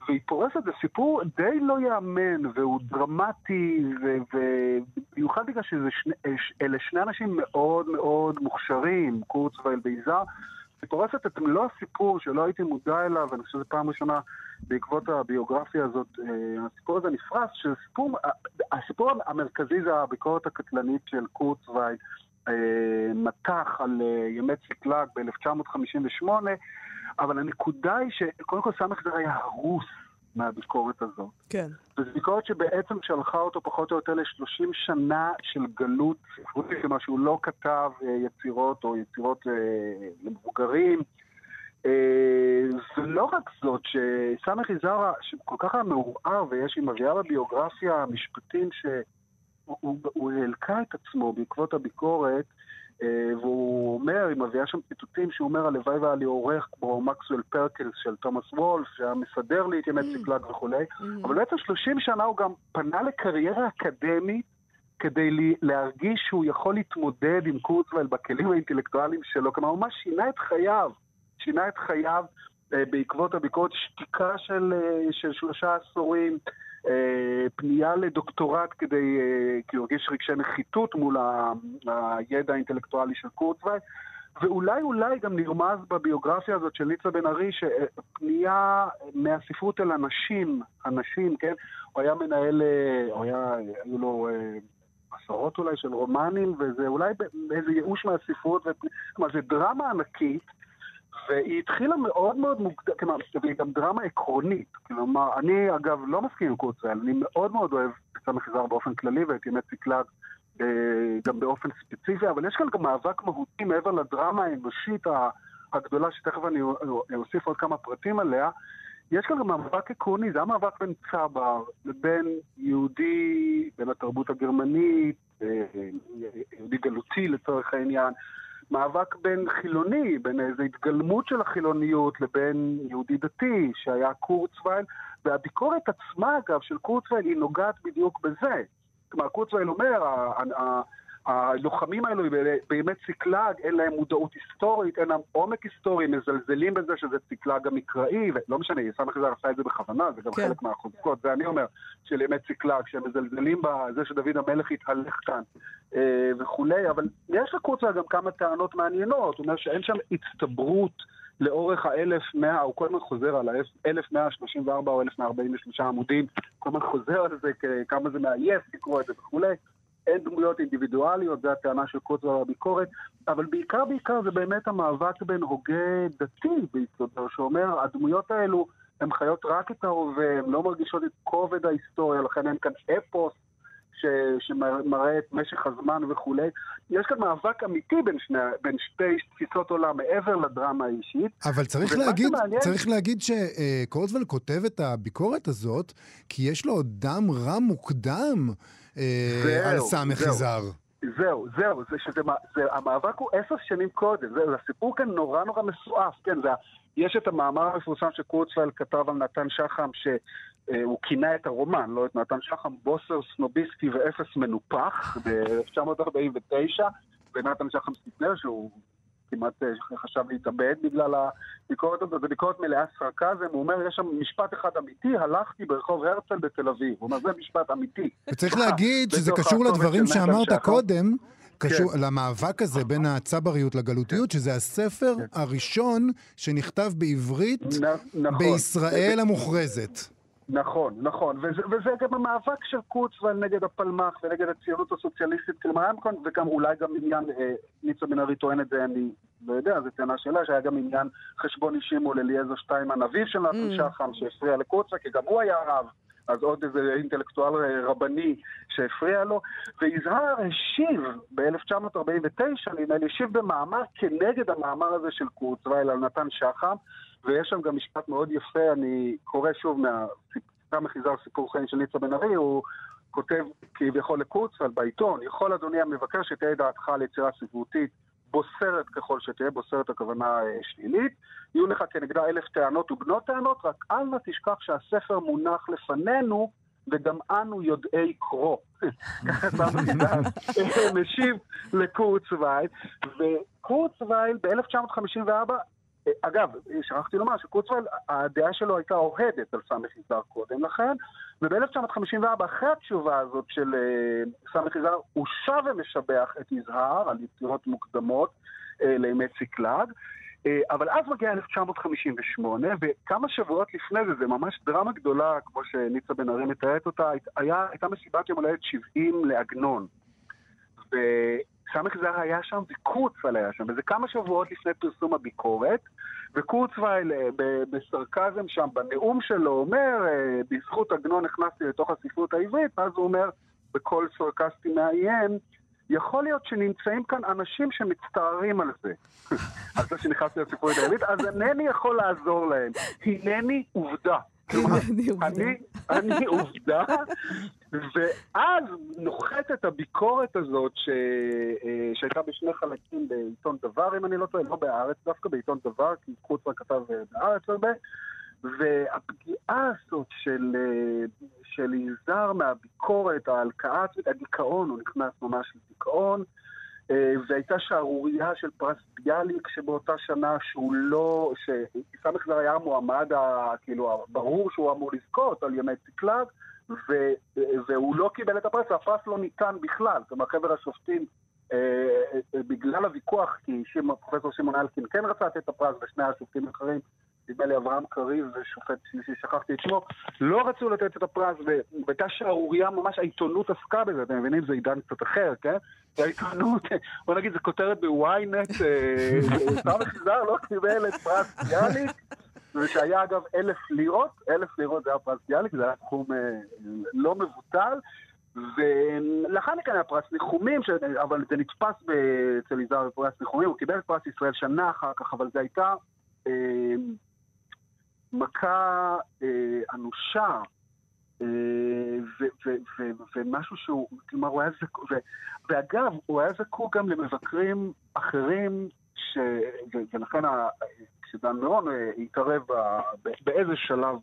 והיא פורסת, זה סיפור די לא ייאמן, והוא דרמטי, ובמיוחד בגלל שאלה שני אנשים מאוד מאוד מוכשרים, קורצווייל ויזהר, היא פורסת את מלוא הסיפור שלא הייתי מודע אליו, ואני חושב שזו פעם ראשונה בעקבות הביוגרפיה הזאת, אה, הסיפור הזה נפרס, שהסיפור, הסיפור המרכזי זה הביקורת הקטלנית של קורצווייל, אה, מתח על אה, ימי ציקלג ב-1958, אבל הנקודה היא שקודם כל סמך זה היה הרוס, מהביקורת הזאת. כן. וזו ביקורת שבעצם שלחה אותו פחות או יותר ל-30 שנה של גלות ספרותית, כלומר שהוא לא כתב אה, יצירות או יצירות אה, למבוגרים. אה, ולא רק זאת, שסמך יזהר, שכל כך היה מעורער, ויש, היא מביאה בביוגרפיה משפטים שהוא הוא, הוא העלקה את עצמו בעקבות הביקורת, והוא אומר, היא מביאה שם ציטוטים שהוא אומר, הלוואי והיה לי עורך כמו מקסואל פרקלס של תומאס וולף, שהיה מסדר לי את ימי ציקלג וכולי, אבל בעצם 30 שנה הוא גם פנה לקריירה אקדמית כדי לי- להרגיש שהוא יכול להתמודד עם קורצווייל בכלים האינטלקטואליים שלו, כלומר הוא ממש שינה את חייו, שינה את חייו אה, בעקבות הביקורת, שתיקה של, אה, של שלושה עשורים, אה, פנייה לדוקטורט כדי, אה, כי הוא הרגיש רגשי נחיתות מול ה- הידע האינטלקטואלי של קורצווייל. ואולי אולי גם נרמז בביוגרפיה הזאת של ניצה בן ארי, שפנייה מהספרות אל הנשים, הנשים, כן? הוא היה מנהל, אה, הוא היה, היו לו אה, עשרות אולי של רומנים, וזה אולי באיזה ייאוש מהספרות, ופ- כלומר, זה דרמה ענקית, והיא התחילה מאוד מאוד מוקדם, כלומר, והיא גם דרמה עקרונית. כלומר, אני אגב לא מסכים עם קורצווייל, אני מאוד מאוד אוהב סמך יזהר באופן כללי ואת ימי ציקלג אה, גם באופן ספציפי, אבל יש כאן גם מאבק מהותי מעבר לדרמה האנושית הגדולה, שתכף אני אוסיף עוד כמה פרטים עליה. יש כאן גם מאבק עקרוני, זה המאבק בין צבר לבין יהודי, בין התרבות הגרמנית, אה, יהודי גלותי לצורך העניין, מאבק בין חילוני, בין איזו התגלמות של החילוניות לבין יהודי דתי, שהיה קורצווייל, והביקורת עצמה, אגב, של קורצווייל היא נוגעת בדיוק בזה. כלומר, קורצווייל אומר, הלוחמים האלו בימי ציקלג, אין להם מודעות היסטורית, אין להם עומק היסטורי, מזלזלים בזה שזה ציקלג המקראי, ולא משנה, סמך יזהר עשה את זה בכוונה, זה גם כן. חלק מהחוזקות, זה אני אומר, של ימי ציקלג, שהם מזלזלים בזה שדוד המלך התהלך כאן אה, וכולי, אבל יש לקורצווייל גם כמה טענות מעניינות, הוא אומר שאין שם הצטברות לאורך האלף מאה, הוא כל הזמן חוזר על האלף מאה שלושים וארבע או אלף מאה ארבעים ושלושה עמודים, כל הזמן חוזר על זה, כמה זה מעייף לקרוא את זה וכולי. אין דמויות אינדיבידואליות, זו הטענה של קורצווייל בביקורת, אבל בעיקר בעיקר זה באמת המאבק בין הוגה דתי ביסודו, שאומר, הדמויות האלו הן חיות רק את ההווה, הן לא מרגישות את כובד ההיסטוריה, לכן אין כאן אפוס ש, שמראה את משך הזמן וכולי. יש כאן מאבק אמיתי בין, שני, בין שתי תפיסות עולם מעבר לדרמה האישית. אבל צריך להגיד, שמעניין- צריך להגיד שקורצוול כותב את הביקורת הזאת, כי יש לו דם רע מוקדם אה, זהו, על סמך זהו. יזהר. זהו, זהו, זה שזה, זה, המאבק הוא עשר שנים קודם, זהו, הסיפור כאן נורא נורא מסועף, כן, זה, יש את המאמר המפורסם שקורצווייל כתב על נתן שחם, שהוא כינה את הרומן, לא את נתן שחם, בוסר, סנוביסטי ואפס מנופח, ב-1949, ונתן שחם סיפר שהוא כמעט אה, חשב להתאבד בגלל הביקורת הזאת, זו ביקורת מלאה סרקזם, הוא אומר, יש שם משפט אחד אמיתי, הלכתי ברחוב הרצל בתל אביב, הוא אומר, זה משפט אמיתי. וצריך להגיד שזה קשור לדברים שאמרת. קודם, קשור למאבק הזה בין הצבריות לגלותיות, שזה הספר הראשון שנכתב בעברית נ- נכון. בישראל המוכרזת. נכון, נכון, וזה, וזה גם המאבק של קורצווייל נגד הפלמ"ח ונגד הציונות הסוציאליסטית, כלומר וגם אולי גם עניין, אה, ניצה בן ארי טוען את זה, אני לא יודע, זו טענה שלה, שהיה גם עניין חשבון אישי מול אליעזר שטיימן, אביו של נתן Mm. שחם, שהפריע לקורצווייל, כי גם הוא היה רב. אז עוד איזה אינטלקטואל אה, רבני שהפריע לו, ויזהר השיב ב-1949, נדמה לי, השיב במאמר כנגד המאמר הזה של קורצווייל על נתן שחם, ויש שם גם משפט מאוד יפה, אני קורא שוב מהסמך יזהר סיפור חיים של ניצה בן ארי, הוא כותב כביכול לקורצווייל בעיתון, יכול אדוני המבקר שתהיה דעתך על יצירה ספרותית בוסרת ככל שתהיה, בוסרת הכוונה אה, שלילית, יהיו לך כנגדה אלף טענות ובנות טענות, רק אל נא תשכח שהספר מונח לפנינו וגם אנו יודעי קרוא. ככה משיב לקורצווייל, וקורצווייל ב-1954 אגב, שכחתי לומר שקורצווייל, הדעה שלו הייתה אוהדת על סמך יזהר קודם לכן, וב-1954, אחרי התשובה הזאת של אה, סמך יזהר, הוא שב ומשבח את יזהר על יצירות מוקדמות אה, לימי ציקלג. אה, אבל אז מגיע 1958, וכמה שבועות לפני זה, זה ממש דרמה גדולה, כמו שניצה בן ארי מתארת אותה, היה, הייתה מסיבת יום הולדת 70 לעגנון. סמך זר היה שם וקורצווייל היה שם, וזה כמה שבועות לפני פרסום הביקורת, וקורצווייל אה, בסרקזם שם בנאום שלו אומר, אה, בזכות עגנון נכנסתי לתוך הספרות העברית, ואז הוא אומר בקול סרקסטי מעיין, יכול להיות שנמצאים כאן אנשים שמצטערים על זה. על זה שנכנסתי לספרות העברית, אז אינני יכול לעזור להם. הנני עובדה. כלומר, הנני עובדה. אני, אני עובדה, ואז נוחתת הביקורת הזאת ש... אה, שהייתה בשני חלקים בעיתון דבר, אם אני לא טועה, לא בהארץ, דווקא בעיתון דבר, כי קורצמן כתב אה, בהארץ הרבה, והפגיעה הזאת של, אה, של יזהר מהביקורת, ההלקאה הדיכאון, הוא נכנס ממש לדיכאון, והייתה שערורייה של פרס ביאליק שבאותה שנה שהוא לא, שסמך זר היה המועמד, ה- כאילו, הברור שהוא אמור לזכות על ימי ציקלג, ו- והוא לא קיבל את הפרס, והפרס לא ניתן בכלל. כלומר, חבר השופטים, אה, אה, בגלל הוויכוח, כי פרופסור שמעון אלקין כן רצה לתת את הפרס, ושני השופטים האחרים, נדמה לי אברהם קריב ושופט שכחתי את שמו, לא רצו לתת את הפרס, והייתה שערורייה ממש, העיתונות עסקה בזה, אתם מבינים? זה עידן קצת אחר, כן? העיתונות, בוא נגיד, זה כותרת בוויינט, סמך זר לא קיבל את פרס ביאליק, ושהיה אגב אלף לירות, אלף לירות זה היה פרס ביאליק, זה היה סכום אה, לא מבוטל. ולאחר מכן היה פרס ניחומים, ש... אבל זה נתפס אצל יזהר בפרס ניחומים, הוא קיבל את פרס ישראל שנה אחר כך, אבל זו הייתה אה, מכה אה, אנושה, אה, ו- ו- ו- ומשהו שהוא, כלומר, הוא היה זקוק, ואגב, הוא היה זקוק גם למבקרים אחרים, ש... ולכן כשדן מירון אה, התערב באיזה שלב,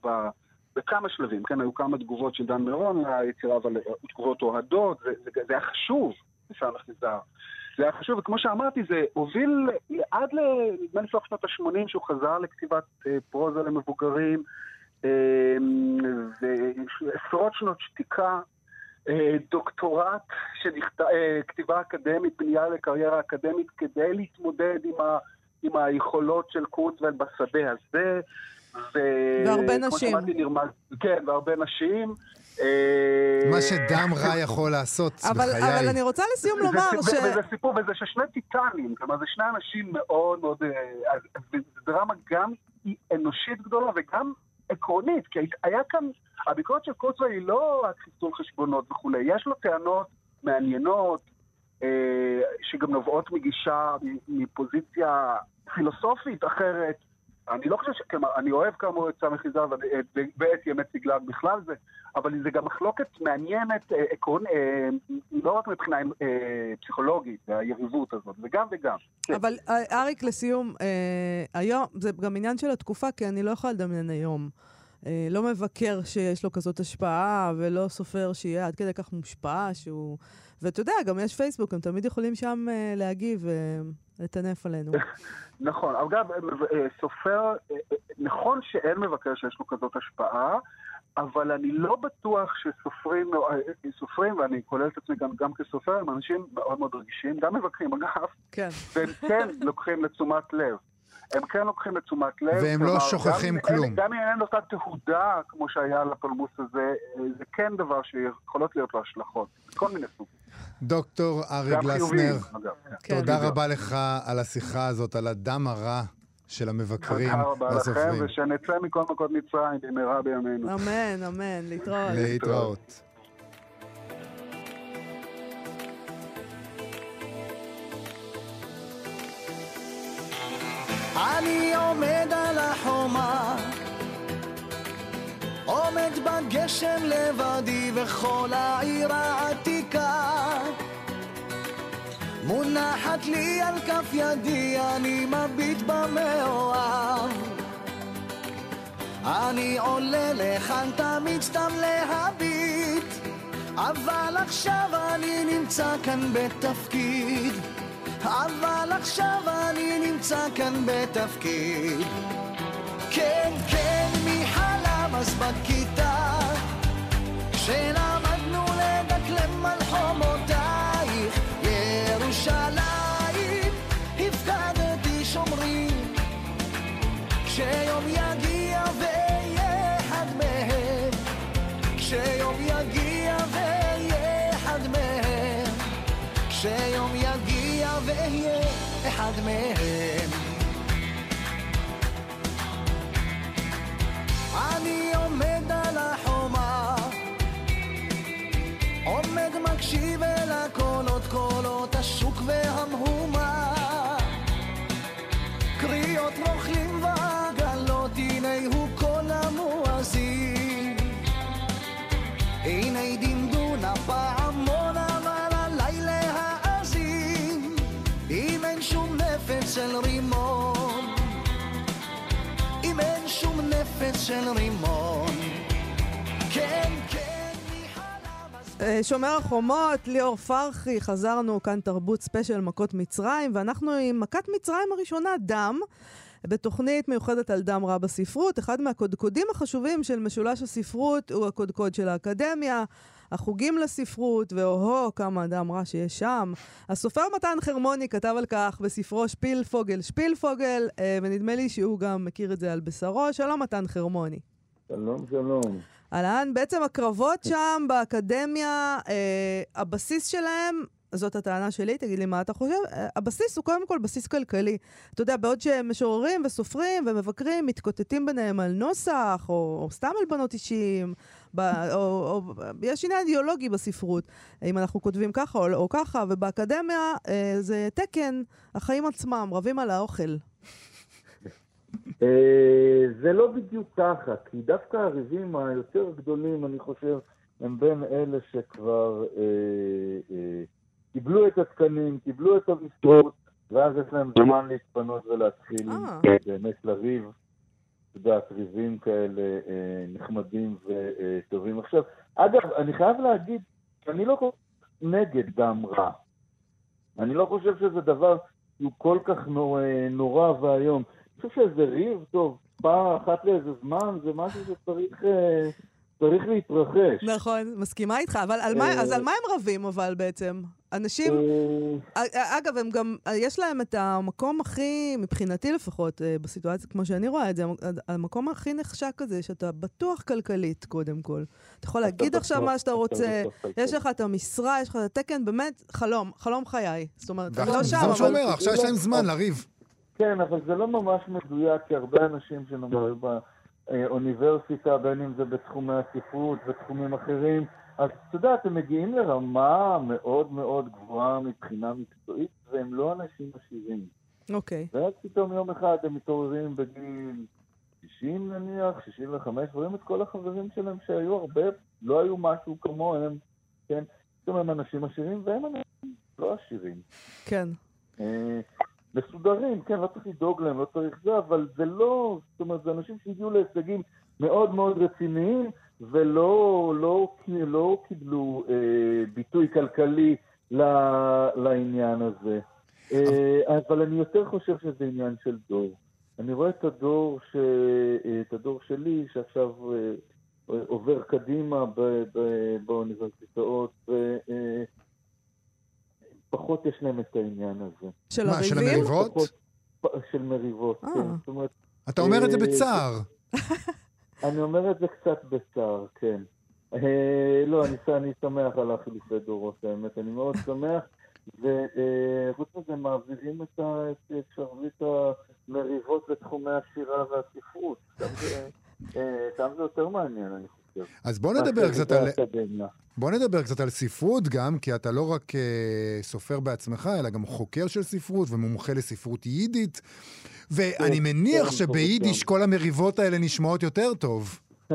בכמה שלבים, כן, היו כמה תגובות של דן מירון ליצירה, אבל תגובות אוהדות, זה, היה חשוב, בסמך נזהר. זה היה חשוב, וכמו שאמרתי, זה הוביל עד. נדמה לי סוף שנות ה-80, שהוא חזר לכתיבת אה, פרוזה למבוגרים, אה, ועשרות שנות שתיקה, אה, דוקטורט, שנכת... כתיבה אקדמית, בנייה לקריירה אקדמית, כדי להתמודד עם, ה... עם היכולות של קורצוול בשדה הזה. ו... והרבה נשים. שאמרתי, נרמז... כן, והרבה נשים. אה, מה שדם רע יכול לעשות אבל, בחיי. אבל אני רוצה לסיום לומר ש... וזה סיפור, וזה ששני טיטנים, כלומר זה שני אנשים מאוד מאוד, אה, זה דרמה גם אנושית גדולה וגם עקרונית, כי היה כאן, הביקורת של קורצוויל היא לא רק חיסול חשבונות וכולי, יש לו טענות מעניינות, אה, שגם נובעות מגישה, מפוזיציה פילוסופית אחרת. אני לא חושב ש... כלומר, אני אוהב כאמור את סמך יזהר ואני- אה, ואת ימי ציגלג בכלל זה, אבל זה גם מחלוקת מעניינת, אה, עקרון, אה, לא רק מבחינה פסיכולוגית, היריבות הזאת, זה גם וגם. כן. אבל אריק, לסיום, היום, זה גם עניין של התקופה, כי אני לא יכולה לדמיין היום. אה, לא מבקר שיש לו כזאת השפעה, ולא סופר שיהיה עד כדי כך מושפע, שהוא... ואתה יודע, גם יש פייסבוק, הם תמיד יכולים שם אה, להגיב ולטנף עלינו. נכון, אגב, אה, סופר, אה, אה, נכון שאין מבקר שיש לו כזאת השפעה, אבל אני לא בטוח שסופרים, אה, סופרים, ואני כולל את עצמי גם, גם כסופר, הם אנשים מאוד מאוד רגישים, גם מבקרים אגב, כן. והם כן לוקחים לתשומת לב. הם כן לוקחים לתשומת לב. והם לא שוכחים גם, כלום. גם אם אין אותה תהודה כמו שהיה לפולמוס הזה, אה, זה כן דבר שיכולות להיות לו השלכות, כל מיני סוגים. דוקטור ארי גלסנר. כן. כן. תודה בדיוק. רבה לך על השיחה הזאת, על הדם הרע של המבקרים תודה רבה לכם, והסופרים. ושנצא מכל מכות מצרים במהרה בימינו. אמן, אמן, להתראות. להתראות. אני עומד על החומה, עומד בגשם לבדי וכל העיר העתיקה. מונחת לי על כף ידי, אני מביט במאוהב. אני עולה לכאן תמיד סתם להביט, אבל עכשיו אני נמצא כאן בתפקיד. אבל עכשיו אני נמצא כאן בתפקיד. כן, כן, מי חלם אז בכיתה, כשלמדנו לדקלם על חומותייך, אחד מהם. אני עומד על החומה, עומד מקשיב אל הקולות, קולות השוק והמהומה. קריאות רוכלים של רימון. כן, כן, מחלב אה, שומר החומות, ליאור פרחי, חזרנו כאן תרבות ספיישל מכות מצרים, ואנחנו עם מכת מצרים הראשונה, דם. בתוכנית מיוחדת על דם רע בספרות, אחד מהקודקודים החשובים של משולש הספרות הוא הקודקוד של האקדמיה, החוגים לספרות, ואוהו, כמה דם רע שיש שם. הסופר מתן חרמוני כתב על כך בספרו שפילפוגל שפילפוגל, אה, ונדמה לי שהוא גם מכיר את זה על בשרו. שלום מתן חרמוני. שלום, שלום. אהלן, בעצם הקרבות שם באקדמיה, אה, הבסיס שלהם, זאת הטענה שלי, תגיד לי מה אתה חושב, אה, הבסיס הוא קודם כל בסיס כלכלי. אתה יודע, בעוד שמשוררים וסופרים ומבקרים מתקוטטים ביניהם על נוסח, או, או סתם על בנות אישיים, ב, או, או, יש עניין אידיאולוגי בספרות, אם אנחנו כותבים ככה או, או ככה, ובאקדמיה אה, זה תקן, החיים עצמם, רבים על האוכל. אה, זה לא בדיוק ככה, כי דווקא הריבים היותר גדולים, אני חושב, הם בין אלה שכבר אה, אה, קיבלו את התקנים, קיבלו את המשרות, ואז יש להם זמן להתפנות ולהתחיל אה. באמת לריב. את יודעת, ריבים כאלה אה, נחמדים וטובים. עכשיו, אגב, אני חייב להגיד שאני לא כל כך נגד דם רע. אני לא חושב שזה דבר שהוא כל כך נור, אה, נורא ואיום. אני חושב שזה ריב טוב, פעם אחת לאיזה זמן, זה משהו שצריך אה, צריך להתרחש. נכון, מסכימה איתך, אבל על מה. אז על מה הם רבים אבל בעצם? אנשים, אה, אגב, הם גם, יש להם את המקום הכי, מבחינתי לפחות, אה, בסיטואציה כמו שאני רואה את זה, המ- המקום הכי נחשק הזה, שאתה בטוח כלכלית, קודם כל. אתה יכול להגיד עכשיו מה שאתה אתה רוצה. יש לך את המשרה, יש לך את התקן, באמת, חלום, חלום חיי. זאת אומרת, לא זה שם, מה שהוא אבל... אומר, עכשיו יש להם זמן לריב. כן, אבל זה לא ממש מדויק, כי הרבה אנשים שנאמר באוניברסיטה, בין אם זה בתחומי הספרות ותחומים אחרים, אז אתה יודע, אתם מגיעים לרמה מאוד מאוד גבוהה מבחינה מקצועית, והם לא אנשים עשירים. אוקיי. ואז פתאום יום אחד הם מתעוררים בגיל 60 נניח, 65, רואים את כל החברים שלהם שהיו הרבה, לא היו משהו כמוהם, כן? פתאום הם אנשים עשירים והם אנשים לא עשירים. כן. אה, מסודרים, כן, לא צריך לדאוג להם, לא צריך זה, אבל זה לא, זאת אומרת, זה אנשים שהגיעו להישגים מאוד מאוד רציניים, ולא לא, לא קיבלו אה, ביטוי כלכלי ל, לעניין הזה. אה, אבל אני יותר חושב שזה עניין של דור. אני רואה את הדור, ש... אה, את הדור שלי, שעכשיו אה, עובר קדימה ב... ב... באוניברסיטאות, ו... אה, פחות יש להם את העניין הזה. של מה, של? המריבות? פחות- פ- של מריבות, אה. כן. זאת אומרת, אתה אומר את זה אה, בצער. אני אומר את זה קצת בצער, כן. אה, לא, אני, שמח על החילופי דורות, האמת, אני מאוד שמח. וחוץ מזה, מעבירים את שרביט המריבות לתחומי השירה והספרות. שם אה, זה יותר מעניין, אני חושב. אז בוא נדבר קצת על... בוא נדבר קצת על ספרות גם, כי אתה לא רק אה, סופר בעצמך, אלא גם חוקר של ספרות ומומחה לספרות יידית. ואני כן, מניח כן, שביידיש כן. כל המריבות האלה נשמעות יותר טוב.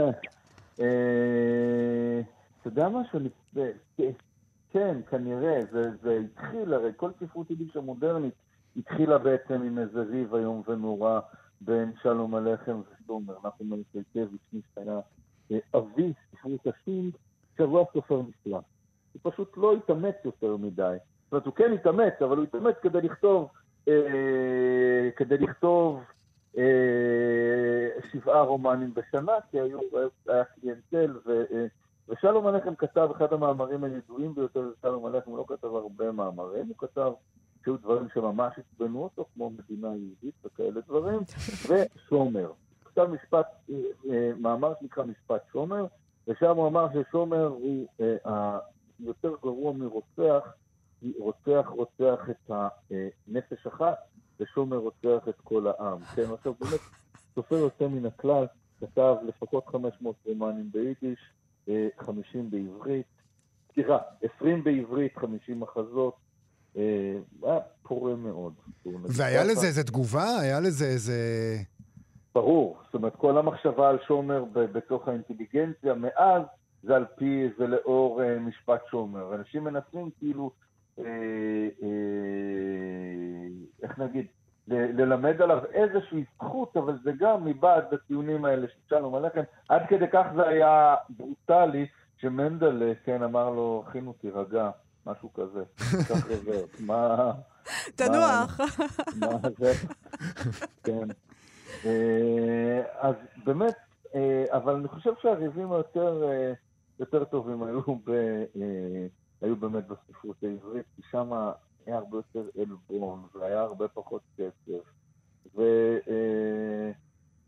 אה, אתה יודע משהו? אה, כן, כנראה, זה, התחיל, הרי כל ספרות יידיש המודרנית התחילה בעצם עם איזה ריב איום ונורא בין שלום הלחם וסומר. נחום מלכיאביץ' מי שהיה אה, אבי ספרות השינג, שבוע סופר נפלא. הוא פשוט לא התאמץ יותר מדי. זאת אומרת, הוא כן התאמץ, אבל הוא התאמץ כדי לכתוב, אה, כדי לכתוב אה, שבעה רומנים בשנה, כי היו, היה קליינטל, ו, אה, ושלום הלחם כתב אחד המאמרים הידועים ביותר של שלום הלחם, הוא לא כתב הרבה מאמרים, הוא כתב שהיו דברים שממש עצבנו אותו, כמו מדינה יהודית וכאלה דברים, ושומר. כתב משפט, אה, אה, מאמר שנקרא משפט שומר, ושם הוא אמר ששומר הוא אה, יותר גרוע מרוצח, רוצח רוצח את הנפש אחת, ושומר רוצח את כל העם. כן, עכשיו באמת, סופר יוצא מן הכלל, כתב לפחות 500 רומנים ביידיש, 50 בעברית, סליחה, 20 בעברית, 50 מחזות. היה פורה מאוד. והיה לזה איזה תגובה? היה לזה איזה... ברור. זאת אומרת, כל המחשבה על שומר בתוך האינטליגנציה מאז, זה על פי, זה לאור אה, משפט שומר. אנשים מנסים כאילו, אה, אה, איך נגיד, ל- ללמד עליו איזושהי זכות, אבל זה גם מבעד לטיעונים האלה של שלום עליכם. עד כדי כך זה היה ברוטלי, שמנדל, כן, אמר לו, חינו, תירגע, משהו כזה. כך רוורט. מה... תנוח. מה זה? כן. אה, אז באמת, אה, אבל אני חושב שהריבים היותר אה, יותר טובים היו, ב, היו באמת בספרות העברית, כי שם היה הרבה יותר עלבון, והיה הרבה פחות כסף. ו,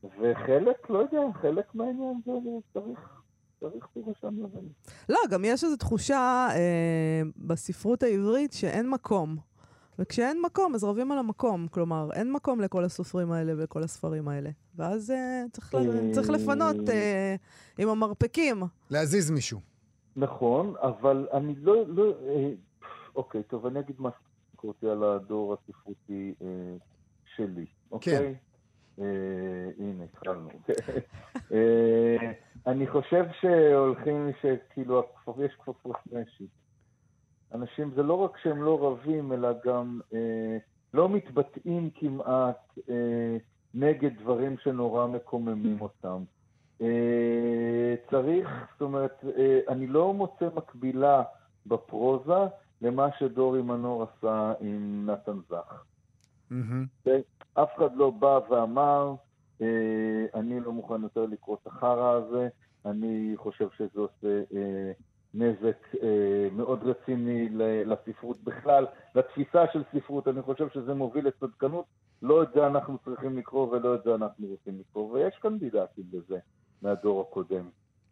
וחלק, לא יודע, חלק מהעניין זה צריך צריך ושם לבן. לא, גם יש איזו תחושה אה, בספרות העברית שאין מקום. וכשאין מקום, אז רבים על המקום. כלומר, אין מקום לכל הסופרים האלה ולכל הספרים האלה. ואז אה, צריך, ל... צריך לפנות אה, עם המרפקים. להזיז מישהו. נכון, אבל אני לא... לא אה, אוקיי, טוב, אני אגיד משהו קורתי על הדור הספרותי אה, שלי, אוקיי? כן. אה, הנה, התחלנו. אה, אני חושב שהולכים, שכאילו, יש כפפות משי. אנשים, זה לא רק שהם לא רבים, אלא גם אה, לא מתבטאים כמעט אה, נגד דברים שנורא מקוממים אותם. אה, צריך, זאת אומרת, אה, אני לא מוצא מקבילה בפרוזה למה שדורי מנור עשה עם נתן זך. Mm-hmm. אף אחד לא בא ואמר, אה, אני לא מוכן יותר לקרוא את החרא הזה, אני חושב שזה עושה אה, נזק אה, מאוד רציני לספרות בכלל, לתפיסה של ספרות, אני חושב שזה מוביל לצדקנות, לא את זה אנחנו צריכים לקרוא ולא את זה אנחנו רוצים לקרוא, ויש קנדידטים לזה מהדור הקודם.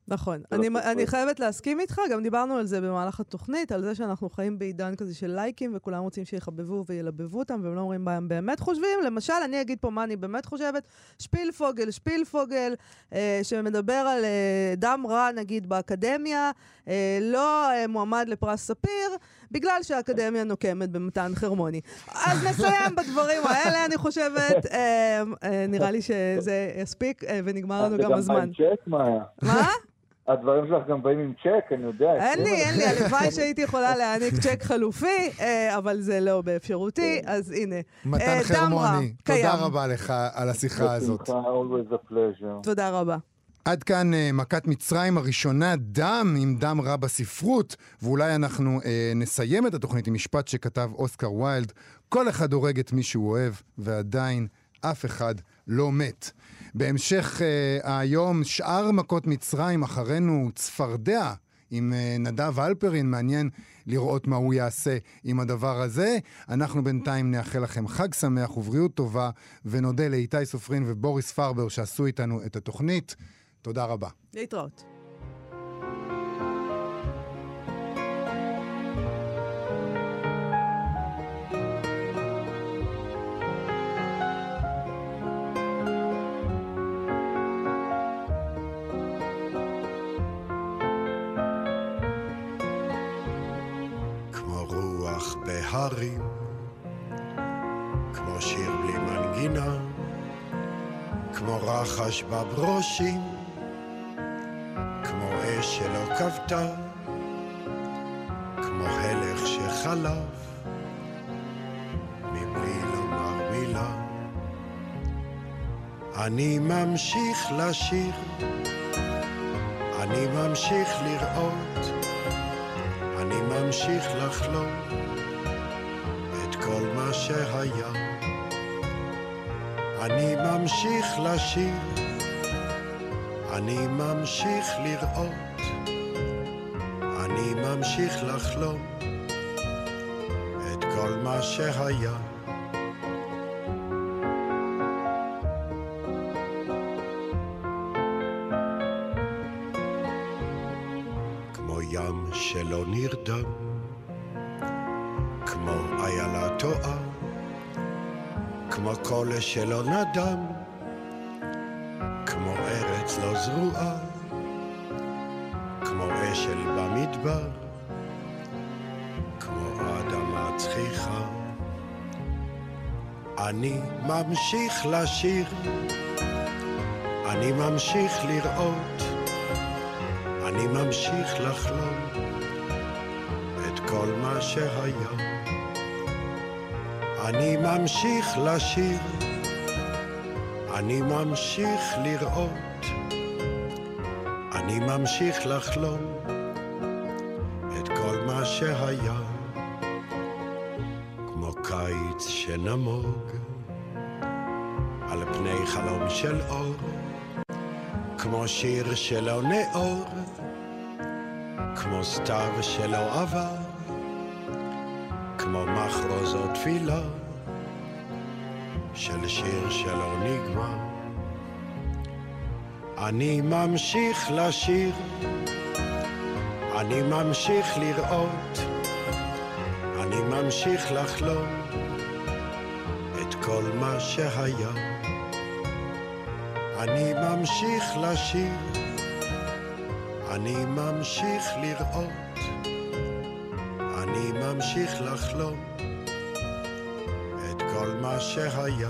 נכון. אני, אני חייבת להסכים איתך, גם דיברנו על זה במהלך התוכנית, על זה שאנחנו חיים בעידן כזה של לייקים, וכולם רוצים שיחבבו וילבבו אותם, והם לא אומרים מה הם באמת חושבים. למשל, אני אגיד פה מה אני באמת חושבת. שפילפוגל, שפילפוגל, אה, שמדבר על אה, דם רע, נגיד, באקדמיה, אה, לא אה, מועמד לפרס ספיר, בגלל שהאקדמיה נוקמת במתן חרמוני. אז נסיים בדברים האלה, אני חושבת. אה, אה, נראה לי שזה יספיק, אה, ונגמר לנו גם הזמן. מה? הדברים שלך גם באים עם צ'ק, אני יודע. אין לי, אין לי, הלוואי שהייתי יכולה להעניק צ'ק חלופי, אה, אבל זה לא באפשרותי, כן. אז הנה. מתן אה, חרמוני, תודה רבה לך על השיחה הזאת. תודה רבה. עד כאן uh, מכת מצרים הראשונה, דם עם דם רע בספרות, ואולי אנחנו uh, נסיים את התוכנית עם משפט שכתב אוסקר ויילד, כל אחד הורג את מי שהוא אוהב, ועדיין אף אחד לא מת. בהמשך uh, היום, שאר מכות מצרים, אחרינו צפרדע עם uh, נדב אלפרין, מעניין לראות מה הוא יעשה עם הדבר הזה. אנחנו בינתיים נאחל לכם חג שמח ובריאות טובה, ונודה לאיתי סופרין ובוריס פרבר שעשו איתנו את התוכנית. תודה רבה. להתראות. בהרים, כמו שיר בלי מנגינה, כמו רחש בברושים, כמו אש שלא כבתה, כמו הלך שחלף. אני ממשיך לשיר, אני ממשיך לראות, אני ממשיך לחלום. שהיה. אני ממשיך לשיר, אני ממשיך לראות, אני ממשיך לחלום את כל מה שהיה. כמו ים שלא נרדם כמו קול שלא נדם, כמו ארץ לא זרועה, כמו אשל במדבר, כמו אדמה צחיחה. אני ממשיך לשיר, אני ממשיך לראות, אני ממשיך לחלום את כל מה שהיה. אני ממשיך לשיר, אני ממשיך לראות, אני ממשיך לחלום את כל מה שהיה, כמו קיץ שנמוג על פני חלום של אור, כמו שיר שלא נאור, כמו סתיו שלא עבר, כמו מחרוז או של שיר שלא נגמר. אני ממשיך לשיר, אני ממשיך לראות, אני ממשיך לחלום את כל מה שהיה. אני ממשיך לשיר, אני ממשיך לראות, אני ממשיך לחלום מה שהיה.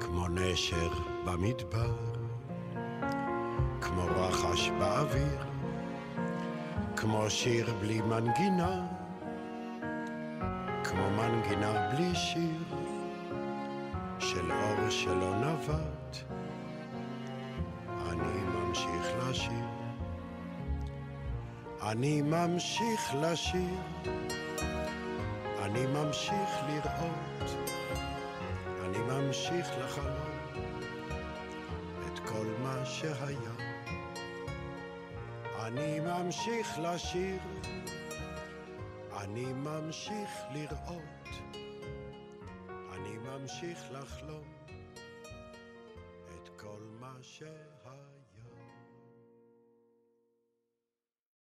כמו נשר במדבר, כמו רחש באוויר, כמו שיר בלי מנגינה, כמו מנגינה בלי שיר, של אור שלא נבט, ממשיך לשיר. אני ממשיך לשיר, אני ממשיך לראות, אני ממשיך לחלום את כל מה שהיה. אני ממשיך לשיר, אני ממשיך לראות, אני ממשיך לחלום את כל מה שהיה.